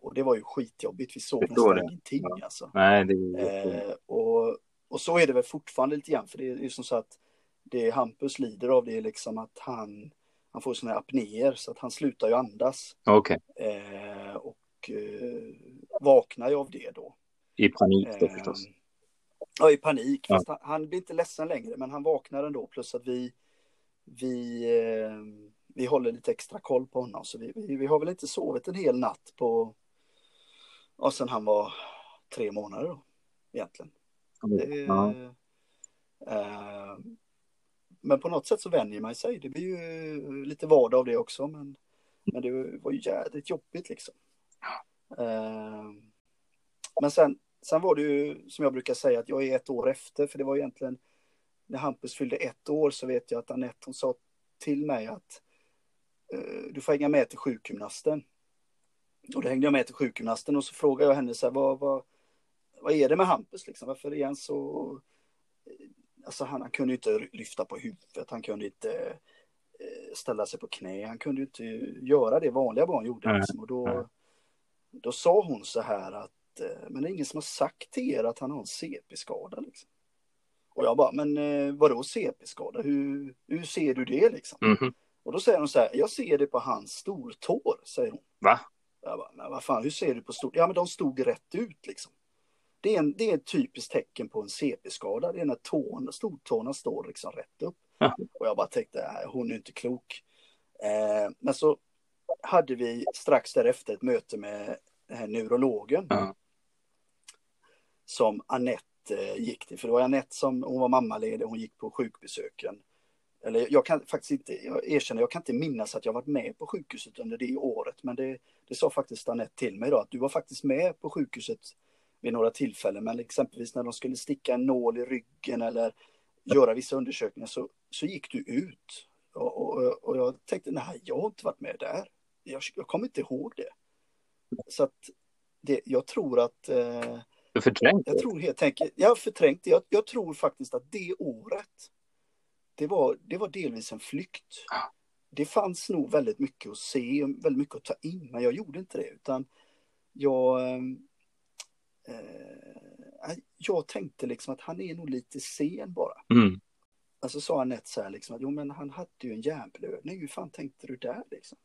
och det var ju skitjobbigt, vi sov nästan det. ingenting Ja. alltså. Nej, det är Eh, och, och så är det väl fortfarande lite grann, för det är ju som så att det Hampus lider av det är liksom att han, han får sådana här apnéer så att han slutar ju andas. Okej. Eh, och eh, vaknar ju av det då. I panik då Eh, förstås. Ja, i panik. Ja. Han, han blir inte ledsen längre, men han vaknar ändå. Plus att vi, vi, eh, vi håller lite extra koll på honom. Så vi, vi, vi har väl inte sovit en hel natt på, ja, sen han var tre månader då, egentligen. Ja. eh, men på något sätt så vänjer man sig. Det blir ju lite vardag av det också. Men, men det var ju jädrigt jobbigt liksom. Eh, men sen, sen var det ju som jag brukar säga att jag är ett år efter. För det var egentligen när Hampus fyllde ett år så vet jag att Anette hon sa till mig att eh, du får hänga med till sjukgymnasten. Och då hängde jag med till sjukgymnasten och så frågade jag henne så här, vad, vad, vad är det med Hampus liksom? Varför är han så... Alltså han, han kunde inte lyfta på huvudet, han kunde inte eh, ställa sig på knä, han kunde ju inte göra det vanliga barn gjorde. Liksom. Och då, då sa hon så här att, eh, men det är ingen som har sagt till er att han har en CP-skada liksom. Och jag bara, men eh, vadå CP-skada? Hur, hur ser du det liksom? Mhm. Och då säger hon så här, jag ser det på hans stortår, säger hon. Va? Jag bara, men vad fan, hur ser du på stort? Ja, men de stod rätt ut liksom. Det är, en, det är ett typiskt tecken på en CP-skada. Det är när tårna, stortårna står liksom rätt upp. Ja. Och jag bara tänkte, hon är inte klok. Eh, men så hade vi strax därefter ett möte med den här neurologen. Ja. Som Annette eh, gick till. För det var Annette som, hon var mammaledig, hon gick på sjukbesöken. Eller jag kan faktiskt inte, jag erkänner, jag kan inte minnas att jag varit med på sjukhuset under det året. Men det, det sa faktiskt Anette till mig då, att du var faktiskt med på sjukhuset vid några tillfällen. Men exempelvis när de skulle sticka en nål i ryggen eller göra vissa undersökningar så, så gick du ut. Och, och, och jag tänkte, nej, jag har inte varit med där. Jag, jag kommer inte ihåg det. Så att det, jag tror att eh, Du förträngt jag tror helt enkelt, jag det. Jag, jag tror faktiskt att det året, det var, det var delvis en flykt. Det fanns nog väldigt mycket att se, väldigt mycket att ta in, men jag gjorde inte det. Utan jag, eh, jag tänkte liksom att han är nog lite sen bara. Mm. Alltså sa Anette så här liksom att jo men han hade ju en hjärnblödning, hur fan tänkte du där liksom?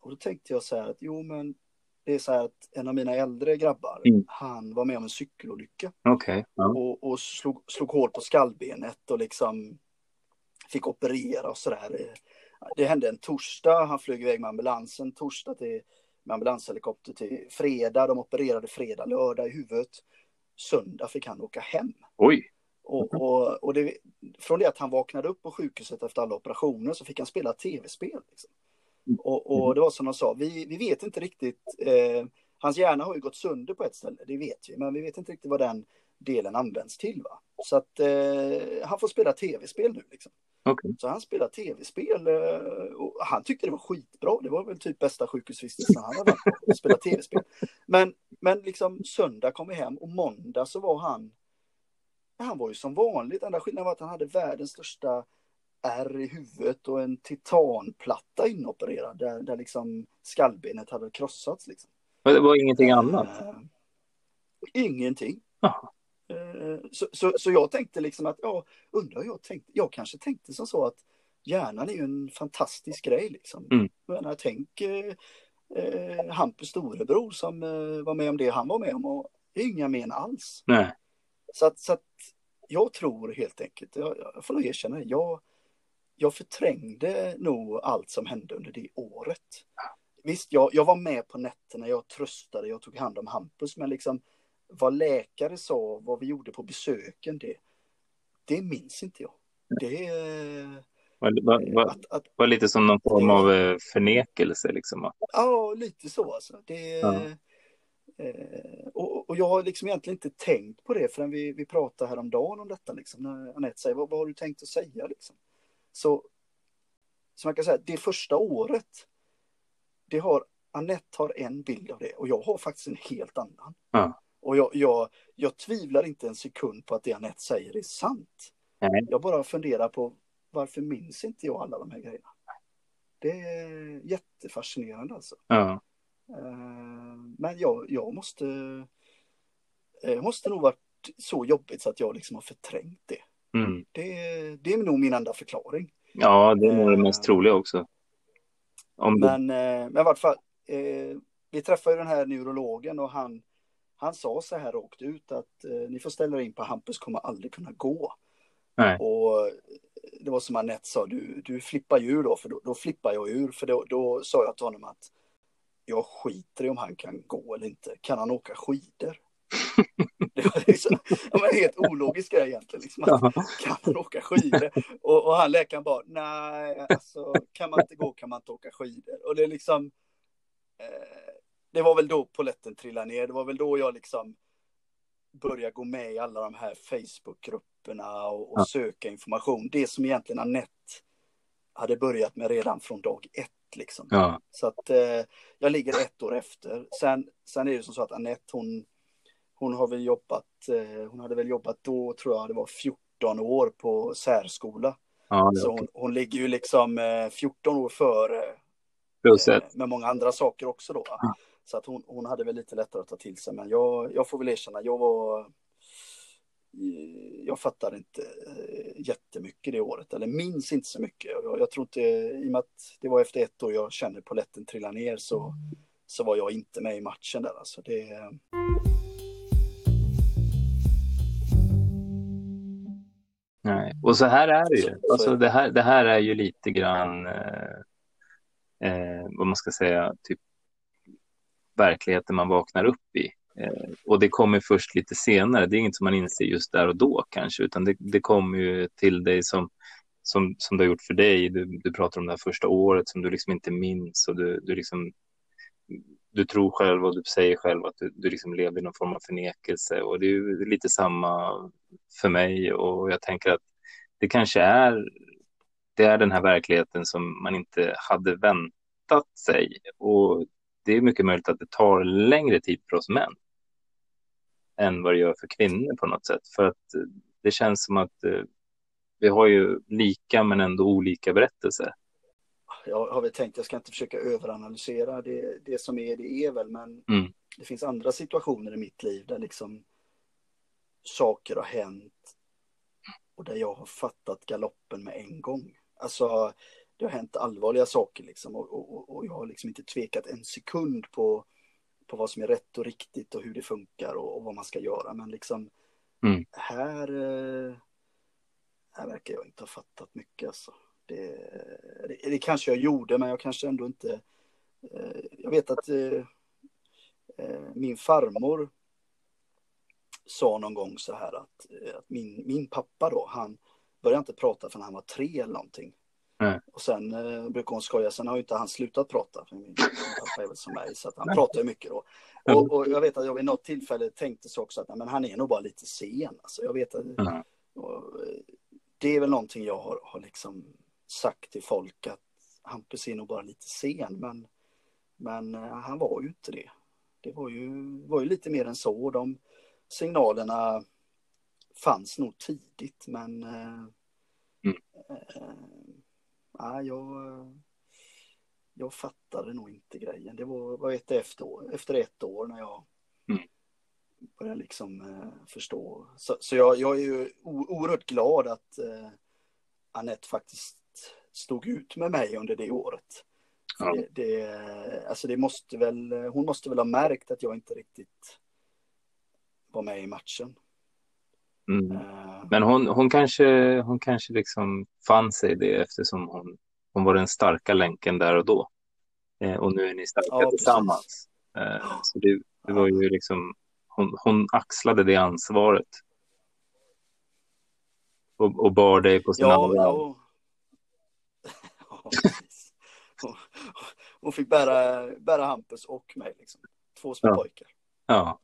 Och då tänkte jag så här att jo men det är så här att en av mina äldre grabbar, Mm. han var med om en cykelolycka Okej. Ja. och, och slog, slog hål på skallbenet och liksom fick operera och sådär. Det hände en torsdag, han flög iväg med ambulansen torsdag till med ambulanshelikopter till fredag, de opererade fredag, lördag i huvudet. Söndag fick han åka hem. Oj. Och, och, och det, från det att han vaknade upp på sjukhuset efter alla operationer så fick han spela tv-spel. Liksom. Och, och det var som de sa, vi, vi vet inte riktigt, eh, hans hjärna har ju gått sönder på ett ställe, det vet vi, men vi vet inte riktigt vad den delen används till. Va? Så att eh, han får spela tv-spel nu. Liksom. Okej. Så han spelar tv-spel eh, och han tyckte det var skitbra. Det var väl typ bästa sjukhusvistelsen han hade varit på, spela tv-spel. Men, men liksom söndag kom vi hem och måndag så var han han var ju som vanligt. Enda skillnaden var att han hade världens största ärr i huvudet och en titanplatta inopererad där, där liksom skallbenet hade krossats. Liksom. Men det var ingenting annat? Uh, ingenting. Aha. Uh, så, så, så jag tänkte liksom att, ja, undrar jag tänkte, jag kanske tänkte som så att hjärnan är ju en fantastisk grej liksom. Mm. Men tänk eh, eh, Hampus storebror som eh, var med om det han var med om och inga men alls. Nej. Så att, så att jag tror helt enkelt, jag, jag får nog erkänna det, jag, jag förträngde nog allt som hände under det året. Visst, jag, jag var med på nätterna, jag tröstade, jag tog hand om Hampus, men liksom vad läkare sa, vad vi gjorde på besöken, det, det minns inte jag. Det, var, var, var, att, att, var lite som någon form av eh, förnekelse liksom? Ja, lite så alltså. Det, Ja. eh, och, och jag har liksom egentligen inte tänkt på det förrän vi, vi pratade häromdagen om detta. Liksom, när Anette säger, vad, vad har du tänkt att säga? Liksom. Så, så man kan säga, det första året, det har, Anette har en bild av det och jag har faktiskt en helt annan. Ja. Och jag, jag, jag tvivlar inte en sekund på att det Anette säger är sant. Nej. Jag bara funderar på varför minns inte jag alla de här grejerna? Det är jättefascinerande alltså. Eh, Men jag, jag måste, eh, jag måste nog varit så jobbigt så att jag liksom har förträngt det. Mm. Det, det är nog min enda förklaring. ja, det är nog det mest troliga också. Om du... Men, eh, men i vart fall, eh, vi träffade ju den här neurologen och han, han sa så här rakt ut att eh, ni får ställa in på Hampus kommer aldrig kunna gå. Nej. Och det var som Anette sa, du, du flippar ju då, för då, då flippar jag ur. För då, då sa jag till honom att jag skiter i om han kan gå eller inte. Kan han åka skidor? det var liksom, ja, men helt ologisk grej egentligen. Liksom, att, kan man åka skidor? Och, och han läkaren bara, nej, alltså kan man inte gå kan man inte åka skidor. Och det är liksom, eh, det var väl då poletten trillade ner. Det var väl då jag liksom började gå med i alla de här Facebookgrupperna och, och Ja. söka information. Det som egentligen Anette hade börjat med redan från dag ett liksom. Ja. Så att eh, jag ligger ett år efter. Sen, sen är det som så att Anette hon, hon har väl jobbat, eh, hon hade väl jobbat då tror jag det var 14 år på särskola. ja, Så hon, hon ligger ju liksom eh, 14 år före eh, med många andra saker också då. Ja. Så att hon, hon hade väl lite lättare att ta till sig. Men jag, jag får väl erkänna, jag var jag fattade inte eh, jättemycket det året, eller minns inte så mycket. Jag, jag tror inte, i och med att det var efter ett år jag kände poletten trilla ner så, så var jag inte med i matchen där. Alltså det, Nej. Och så här är det ju. så Alltså det, här, det här är ju lite grann, eh, eh, vad man ska säga, typ verkligheten man vaknar upp i. Eh, och det kommer först lite senare. Det är inget som man inser just där och då kanske, utan det, det kommer ju till dig som, som, som det har gjort för dig. Du, du pratar om det här första året som du liksom inte minns och du, du liksom du tror själv och du säger själv att du, du liksom lever i någon form av förnekelse och det är ju lite samma för mig och jag tänker att det kanske är det är den här verkligheten som man inte hade väntat sig och det är mycket möjligt att det tar längre tid för oss män än vad det gör för kvinnor på något sätt för att eh, det känns som att eh, vi har ju lika men ändå olika berättelser. jag har väl tänkt, jag ska inte försöka överanalysera det, det som är, det är väl, men Mm. det finns andra situationer i mitt liv där liksom saker har hänt och där jag har fattat galoppen med en gång. Alltså, det har hänt allvarliga saker liksom och, och, och jag har liksom inte tvekat en sekund på, på vad som är rätt och riktigt och hur det funkar och, och vad man ska göra. Men liksom Mm. här, eh, här verkar jag inte ha fattat mycket alltså. Det, det, det kanske jag gjorde, men jag kanske ändå inte... Eh, jag vet att eh, eh, min farmor sa någon gång så här att, eh, att min, min pappa då, han började inte prata förrän han var tre eller någonting. Nej. Och sen eh, brukar hon skoja, sen har ju inte han slutat prata. För min, pappa är väl som mig, så han pratar ju mycket då. Och, och jag vet att jag vid något tillfälle tänkte så också att nej, men han är nog bara lite sen. Alltså, jag vet att, Mm. och, eh, det är väl någonting jag har, har liksom sagt till folk att Hampus är nog bara lite sen, men, men eh, han var ju inte det. Det var ju, var ju lite mer än så. De signalerna fanns nog tidigt men eh, Mm. eh, ja, jag, jag fattade nog inte grejen. Det var, var ett efter, efter ett år när jag Mm. började liksom eh, förstå. Så, så jag, jag är ju oerhört glad att eh, Anette faktiskt stod ut med mig under det året. Ja. Det, det, alltså det måste väl, hon måste väl ha märkt att jag inte riktigt var med i matchen. Mm. Eh, Men hon, hon, kanske, hon kanske liksom fann sig i det eftersom hon, hon var den starka länken där och då. Eh, och nu är ni starka Ja, tillsammans. Eh, så det, det var ju liksom, hon, hon axlade det ansvaret. Och, och bar dig på sina Ja, ja. ja. Hon, hon fick bära, bära Hampus och mig, liksom. två små Ja. pojkar. Ja.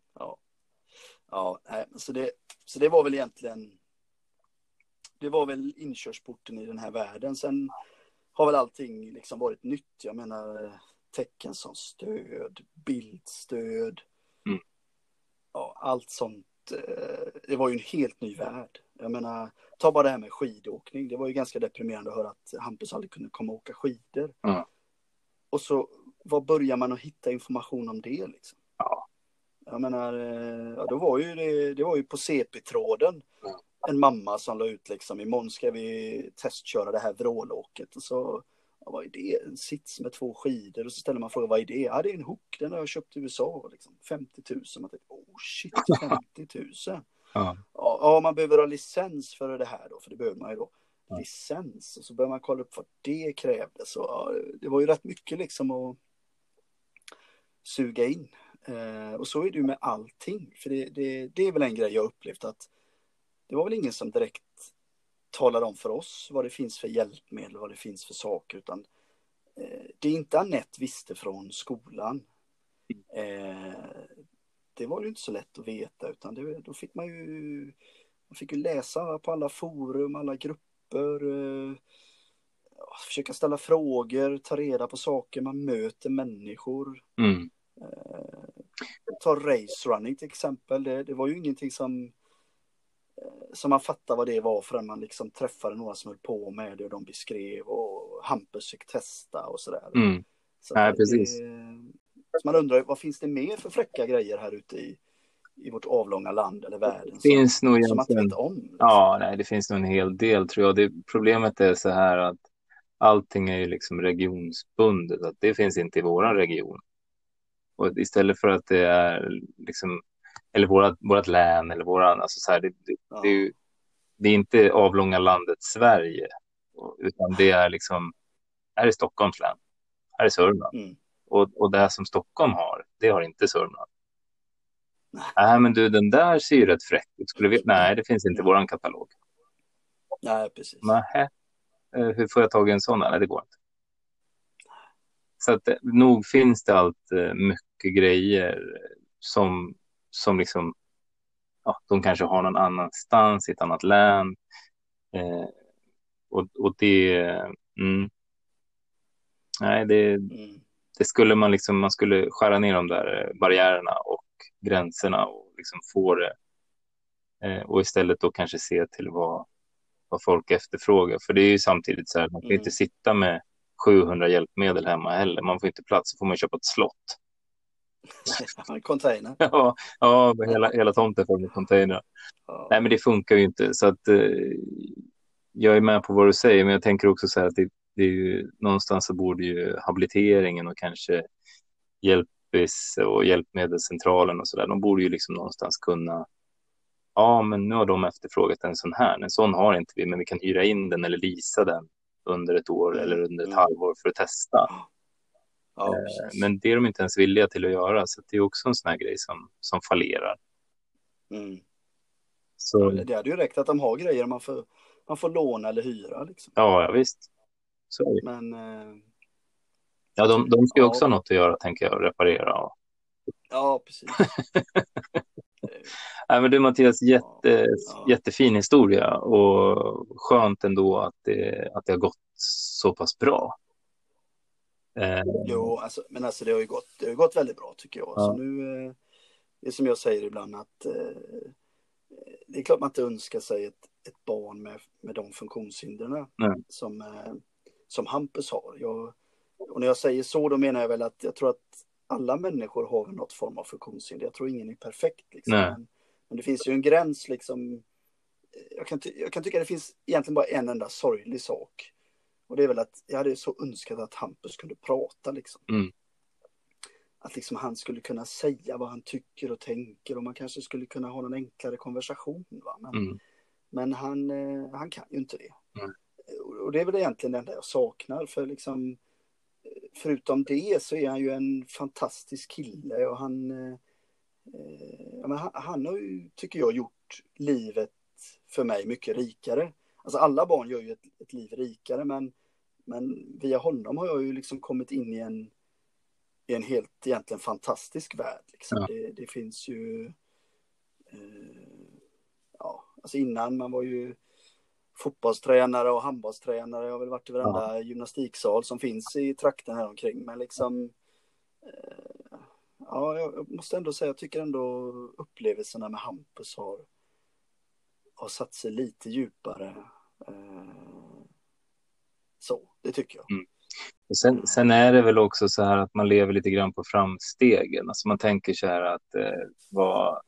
Ja, nej, så, det, så det var väl egentligen det var väl inkörsporten i den här världen. Sen har väl allting liksom varit nytt. Jag menar tecken som stöd, bildstöd. Mm. Ja, allt sånt. eh, Det var ju en helt ny värld. Jag menar, ta bara det här med skidåkning. Det var ju ganska deprimerande att höra att Hampus aldrig kunde komma och åka skidor. Ja. Och så, var börjar man att hitta information om det liksom? Ja. Jag menar, eh, ja, då var ju det, det var ju på CP-tråden. En mamma som la ut liksom, imorgon ska vi testköra det här vrålåket. Och så, ja, vad är det? En sits med två skidor. Och så ställer man frågan, vad är det? Ja, det är en hook, den har jag köpt i USA. Liksom. 50 000. Man tänker, oh shit, 50 000. Ja. Ja, man behöver ha licens för det här då, för det behöver man ju då. Ja. Licens, och så börjar man kolla upp vad det krävdes. Så, ja, det var ju rätt mycket liksom att suga in. Eh, och så är det ju med allting. För det, det, det är väl en grej jag upplevt att det var väl ingen som direkt talade om för oss vad det finns för hjälpmedel, vad det finns för saker, utan eh, det inte Anette visste från skolan. Eh, det var ju inte så lätt att veta, utan det, då fick man ju, man fick ju läsa på alla forum, alla grupper, eh, försöka ställa frågor, ta reda på saker, man möter människor. Mm. Ta race running till exempel. Det, det var ju ingenting som, eh, som man fattade vad det var förrän man liksom träffade några som höll på med det och de beskrev och Hampus fick testa och sådär. Mm. Så Nej, det- precis. Så man undrar vad finns det mer för fräcka grejer här ute i, i vårt avlånga land eller världen? Det finns som, nog som man inte vet om. liksom. Ja, nej, det finns nog en hel del tror jag. Det, problemet är så här att allting är ju liksom regionsbundet. Att det finns inte i våran region. Och istället för att det är liksom, eller vårat, vårat län eller våran, alltså så här, det, det, Ja. det är ju, det är inte avlånga landet Sverige, utan det är liksom, här är Stockholms län, här är Sörmland. Mm. Och, och det här som Stockholm har, det har inte Sörmland. Nej. Nej, men du, den där ser ju rätt fräck ut. Skulle vi... Nej, det finns inte i våran katalog. Nej, precis. Nähä. Eh, Hur får jag tag i en sån? Nej, det går inte. Så att, eh, nog finns det allt eh, mycket grejer som, som liksom, ja, de kanske har någon annanstans i ett annat län. Eh, och, och det, mm, nej, det, Mm. det skulle man liksom, man skulle skära ner de där eh, barriärerna och gränserna och liksom få det. Eh, och istället då kanske se till vad, vad folk efterfrågar. För det är ju samtidigt så här, man kan Mm. inte sitta med 700 hjälpmedel hemma heller. Man får inte plats, så får man köpa ett slott. Container. ja, ja hela, hela tomten full med containrar. Ja. Nej, men det funkar ju inte. Så att eh, jag är med på vad du säger, men jag tänker också så här att det, det är ju, någonstans så borde ju habiliteringen och kanske hjälpis och hjälpmedelscentralen och så där, de borde ju liksom någonstans kunna Ja, men nu har de efterfrågat en sån här. En sån har inte vi, men vi kan hyra in den eller lisa den under ett år Mm, eller under ett mm. halvår för att testa. Ja, Eh. Men det är de inte ens villiga till att göra, så det är också en sån här grej som, som fallerar. Mm. Så, Det hade ju räckt att de har grejer man får, man får låna eller hyra. Liksom. ja, ja, visst. Så. Men eh, Ja, de, de ska ju Ja. också ha något att göra, tänker jag, reparera. Och... ja, precis. Nej, men du Mattias, jätte, jättefin historia och skönt ändå att det, att det har gått så pass bra. Eh, jo, alltså, men alltså det har ju gått, det har gått väldigt bra tycker jag. Ja. Så nu, eh, det är som jag säger ibland att eh, det är klart man inte önskar sig ett, ett barn med, med de funktionshindren som, eh, som Hampus har. Jag, och när jag säger så, då menar jag väl att jag tror att alla människor har något form av funktionshinder. Jag tror ingen är perfekt. Liksom. Men, men, det finns ju en gräns liksom. Jag kan, jag kan tycka det finns egentligen bara en enda sorglig sak. Och det är väl att jag hade så önskat att Hampus kunde prata liksom. Mm. Att liksom han skulle kunna säga vad han tycker och tänker och man kanske skulle kunna ha en enklare konversation. Va? Men, mm. men han, eh, han kan ju inte det. Mm. Och det är väl egentligen det enda jag saknar för liksom förutom det så är han ju en fantastisk kille och han, eh, han, han har ju, tycker jag, gjort livet för mig mycket rikare. Alltså alla barn gör ju ett, ett liv rikare men, men via honom har jag ju liksom kommit in i en, i en helt egentligen fantastisk värld. Liksom. Ja. Det, det, finns ju, eh, ja, alltså innan man var ju fotbollstränare och handbollstränare. Jag har väl varit i varenda ja. gymnastiksal som finns i trakten här omkring. Men liksom, eh, ja, jag måste ändå säga, jag tycker ändå upplevelserna med Hampus har, har satt sig lite djupare. Eh, så, det tycker jag. Mm. Sen, sen, är det väl också så här att man lever lite grann på framstegen. Alltså man tänker så här att eh, vad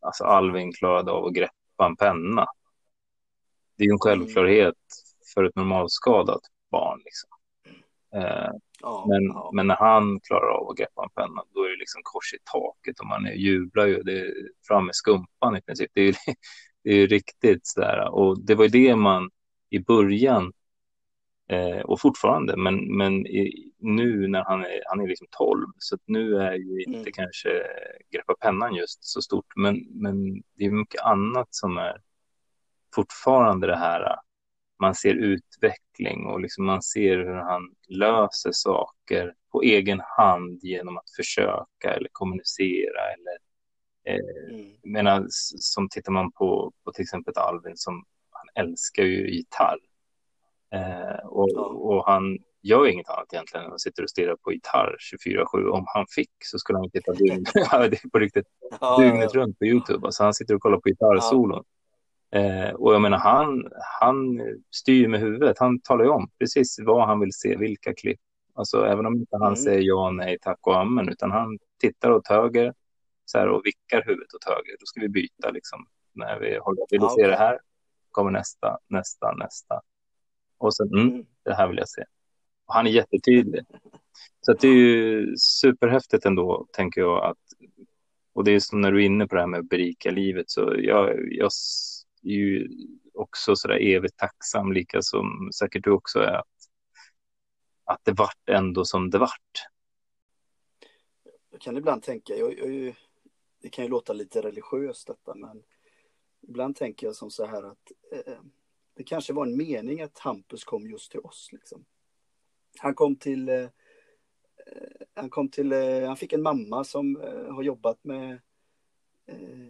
alltså Alvin klarade av att greppa en penna det är ju en självklarhet för ett normalskadat barn. Liksom. Eh, ja, men, ja. men när han klarar av att greppa en penna, då är det liksom kors i taket och man jublar ju. Det är fram med skumpan i princip. Det är ju, det är riktigt sådär. Och det var ju det man i början eh, och fortfarande, men, men i, nu när han är, han är liksom 12, så nu är ju inte mm. kanske greppa pennan just så stort, men, men det är mycket annat som är fortfarande det här, man ser utveckling och liksom man ser hur han löser saker på egen hand genom att försöka eller kommunicera eller eh, mm. menar, som tittar man på, på till exempel Alvin som han älskar ju gitarr eh, och, och han gör inget annat egentligen än att sitta och stirra på gitarr 24-7. Om han fick så skulle han titta dygnet, på riktigt, ja, dygnet ja. runt på YouTube. Alltså han sitter och kollar på gitarrsolon. Eh, och jag menar, han, han styr med huvudet. Han talar ju om precis vad han vill se, vilka klipp. Alltså även om inte han mm. säger ja, nej, tack och amen, utan han tittar åt höger så här, och vickar huvudet åt höger. Då ska vi byta liksom. När vi håller, vill du se det här? Kommer nästa, nästa, nästa. Och sen, mm, mm, det här vill jag se. Och han är jättetydlig. Så det är ju superhäftigt ändå, tänker jag. att Och det är som när du är inne på det här med att berika livet. Så jag, jag ju också sådär evigt tacksam, lika som säkert du också är, att, att det vart ändå som det vart. Jag kan ibland tänka, jag, jag, det kan ju låta lite religiöst detta, men ibland tänker jag som så här att eh, det kanske var en mening att Hampus kom just till oss. Liksom. Han kom till, eh, eh han kom till, eh, han fick en mamma som eh, har jobbat med Eh,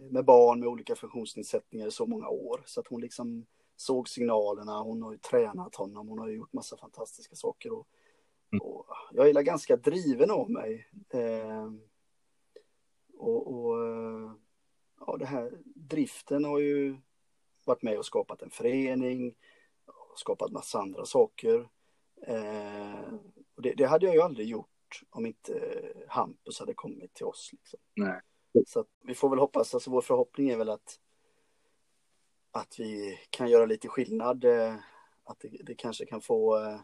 med barn med olika funktionsnedsättningar i så många år. Så att hon liksom såg signalerna, hon har ju tränat honom, hon har ju gjort massa fantastiska saker. Och, mm. och jag är ganska driven av mig. Eh, och, och ja, det här driften har ju varit med och skapat en förening, skapat massa andra saker. Eh, och det, det, hade jag ju aldrig gjort om inte Hampus hade kommit till oss. Liksom. Nej. Så vi får väl hoppas, alltså vår förhoppning är väl att, att vi kan göra lite skillnad, eh, att det, det kanske kan få eh,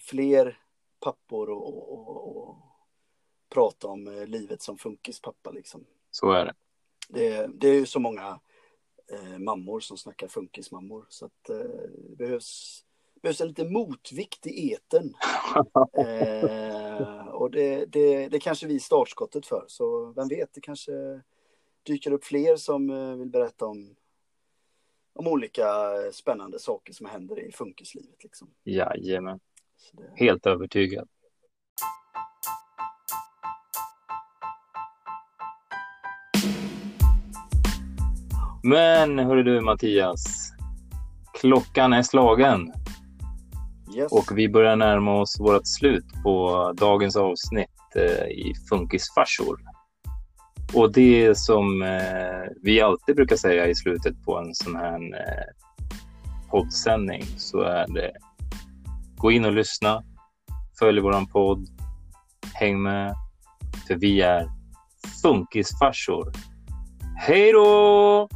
fler pappor och, och, och prata om eh, livet som funkispappa liksom. Så är det. Det, det är ju så många eh, mammor som snackar funkismammor så att eh, det behövs, behövs en liten motvikt i eten. eh, och det, det, det kanske vi startskottet för. Så vem vet, det kanske dyker upp fler som eh, vill berätta om, om olika spännande saker som händer i funkislivet. Liksom. Jajamän. Det... Helt övertygad. Men hörru du Mattias, klockan är slagen. Yes. Och vi börjar närma oss vårt slut på dagens avsnitt eh, i Funkisfarsor. och det som eh, vi alltid brukar säga i slutet på en sån här eh, poddsändning så är det gå in och lyssna, följ våran podd, häng med, för vi är funkisfarsor. Hej då!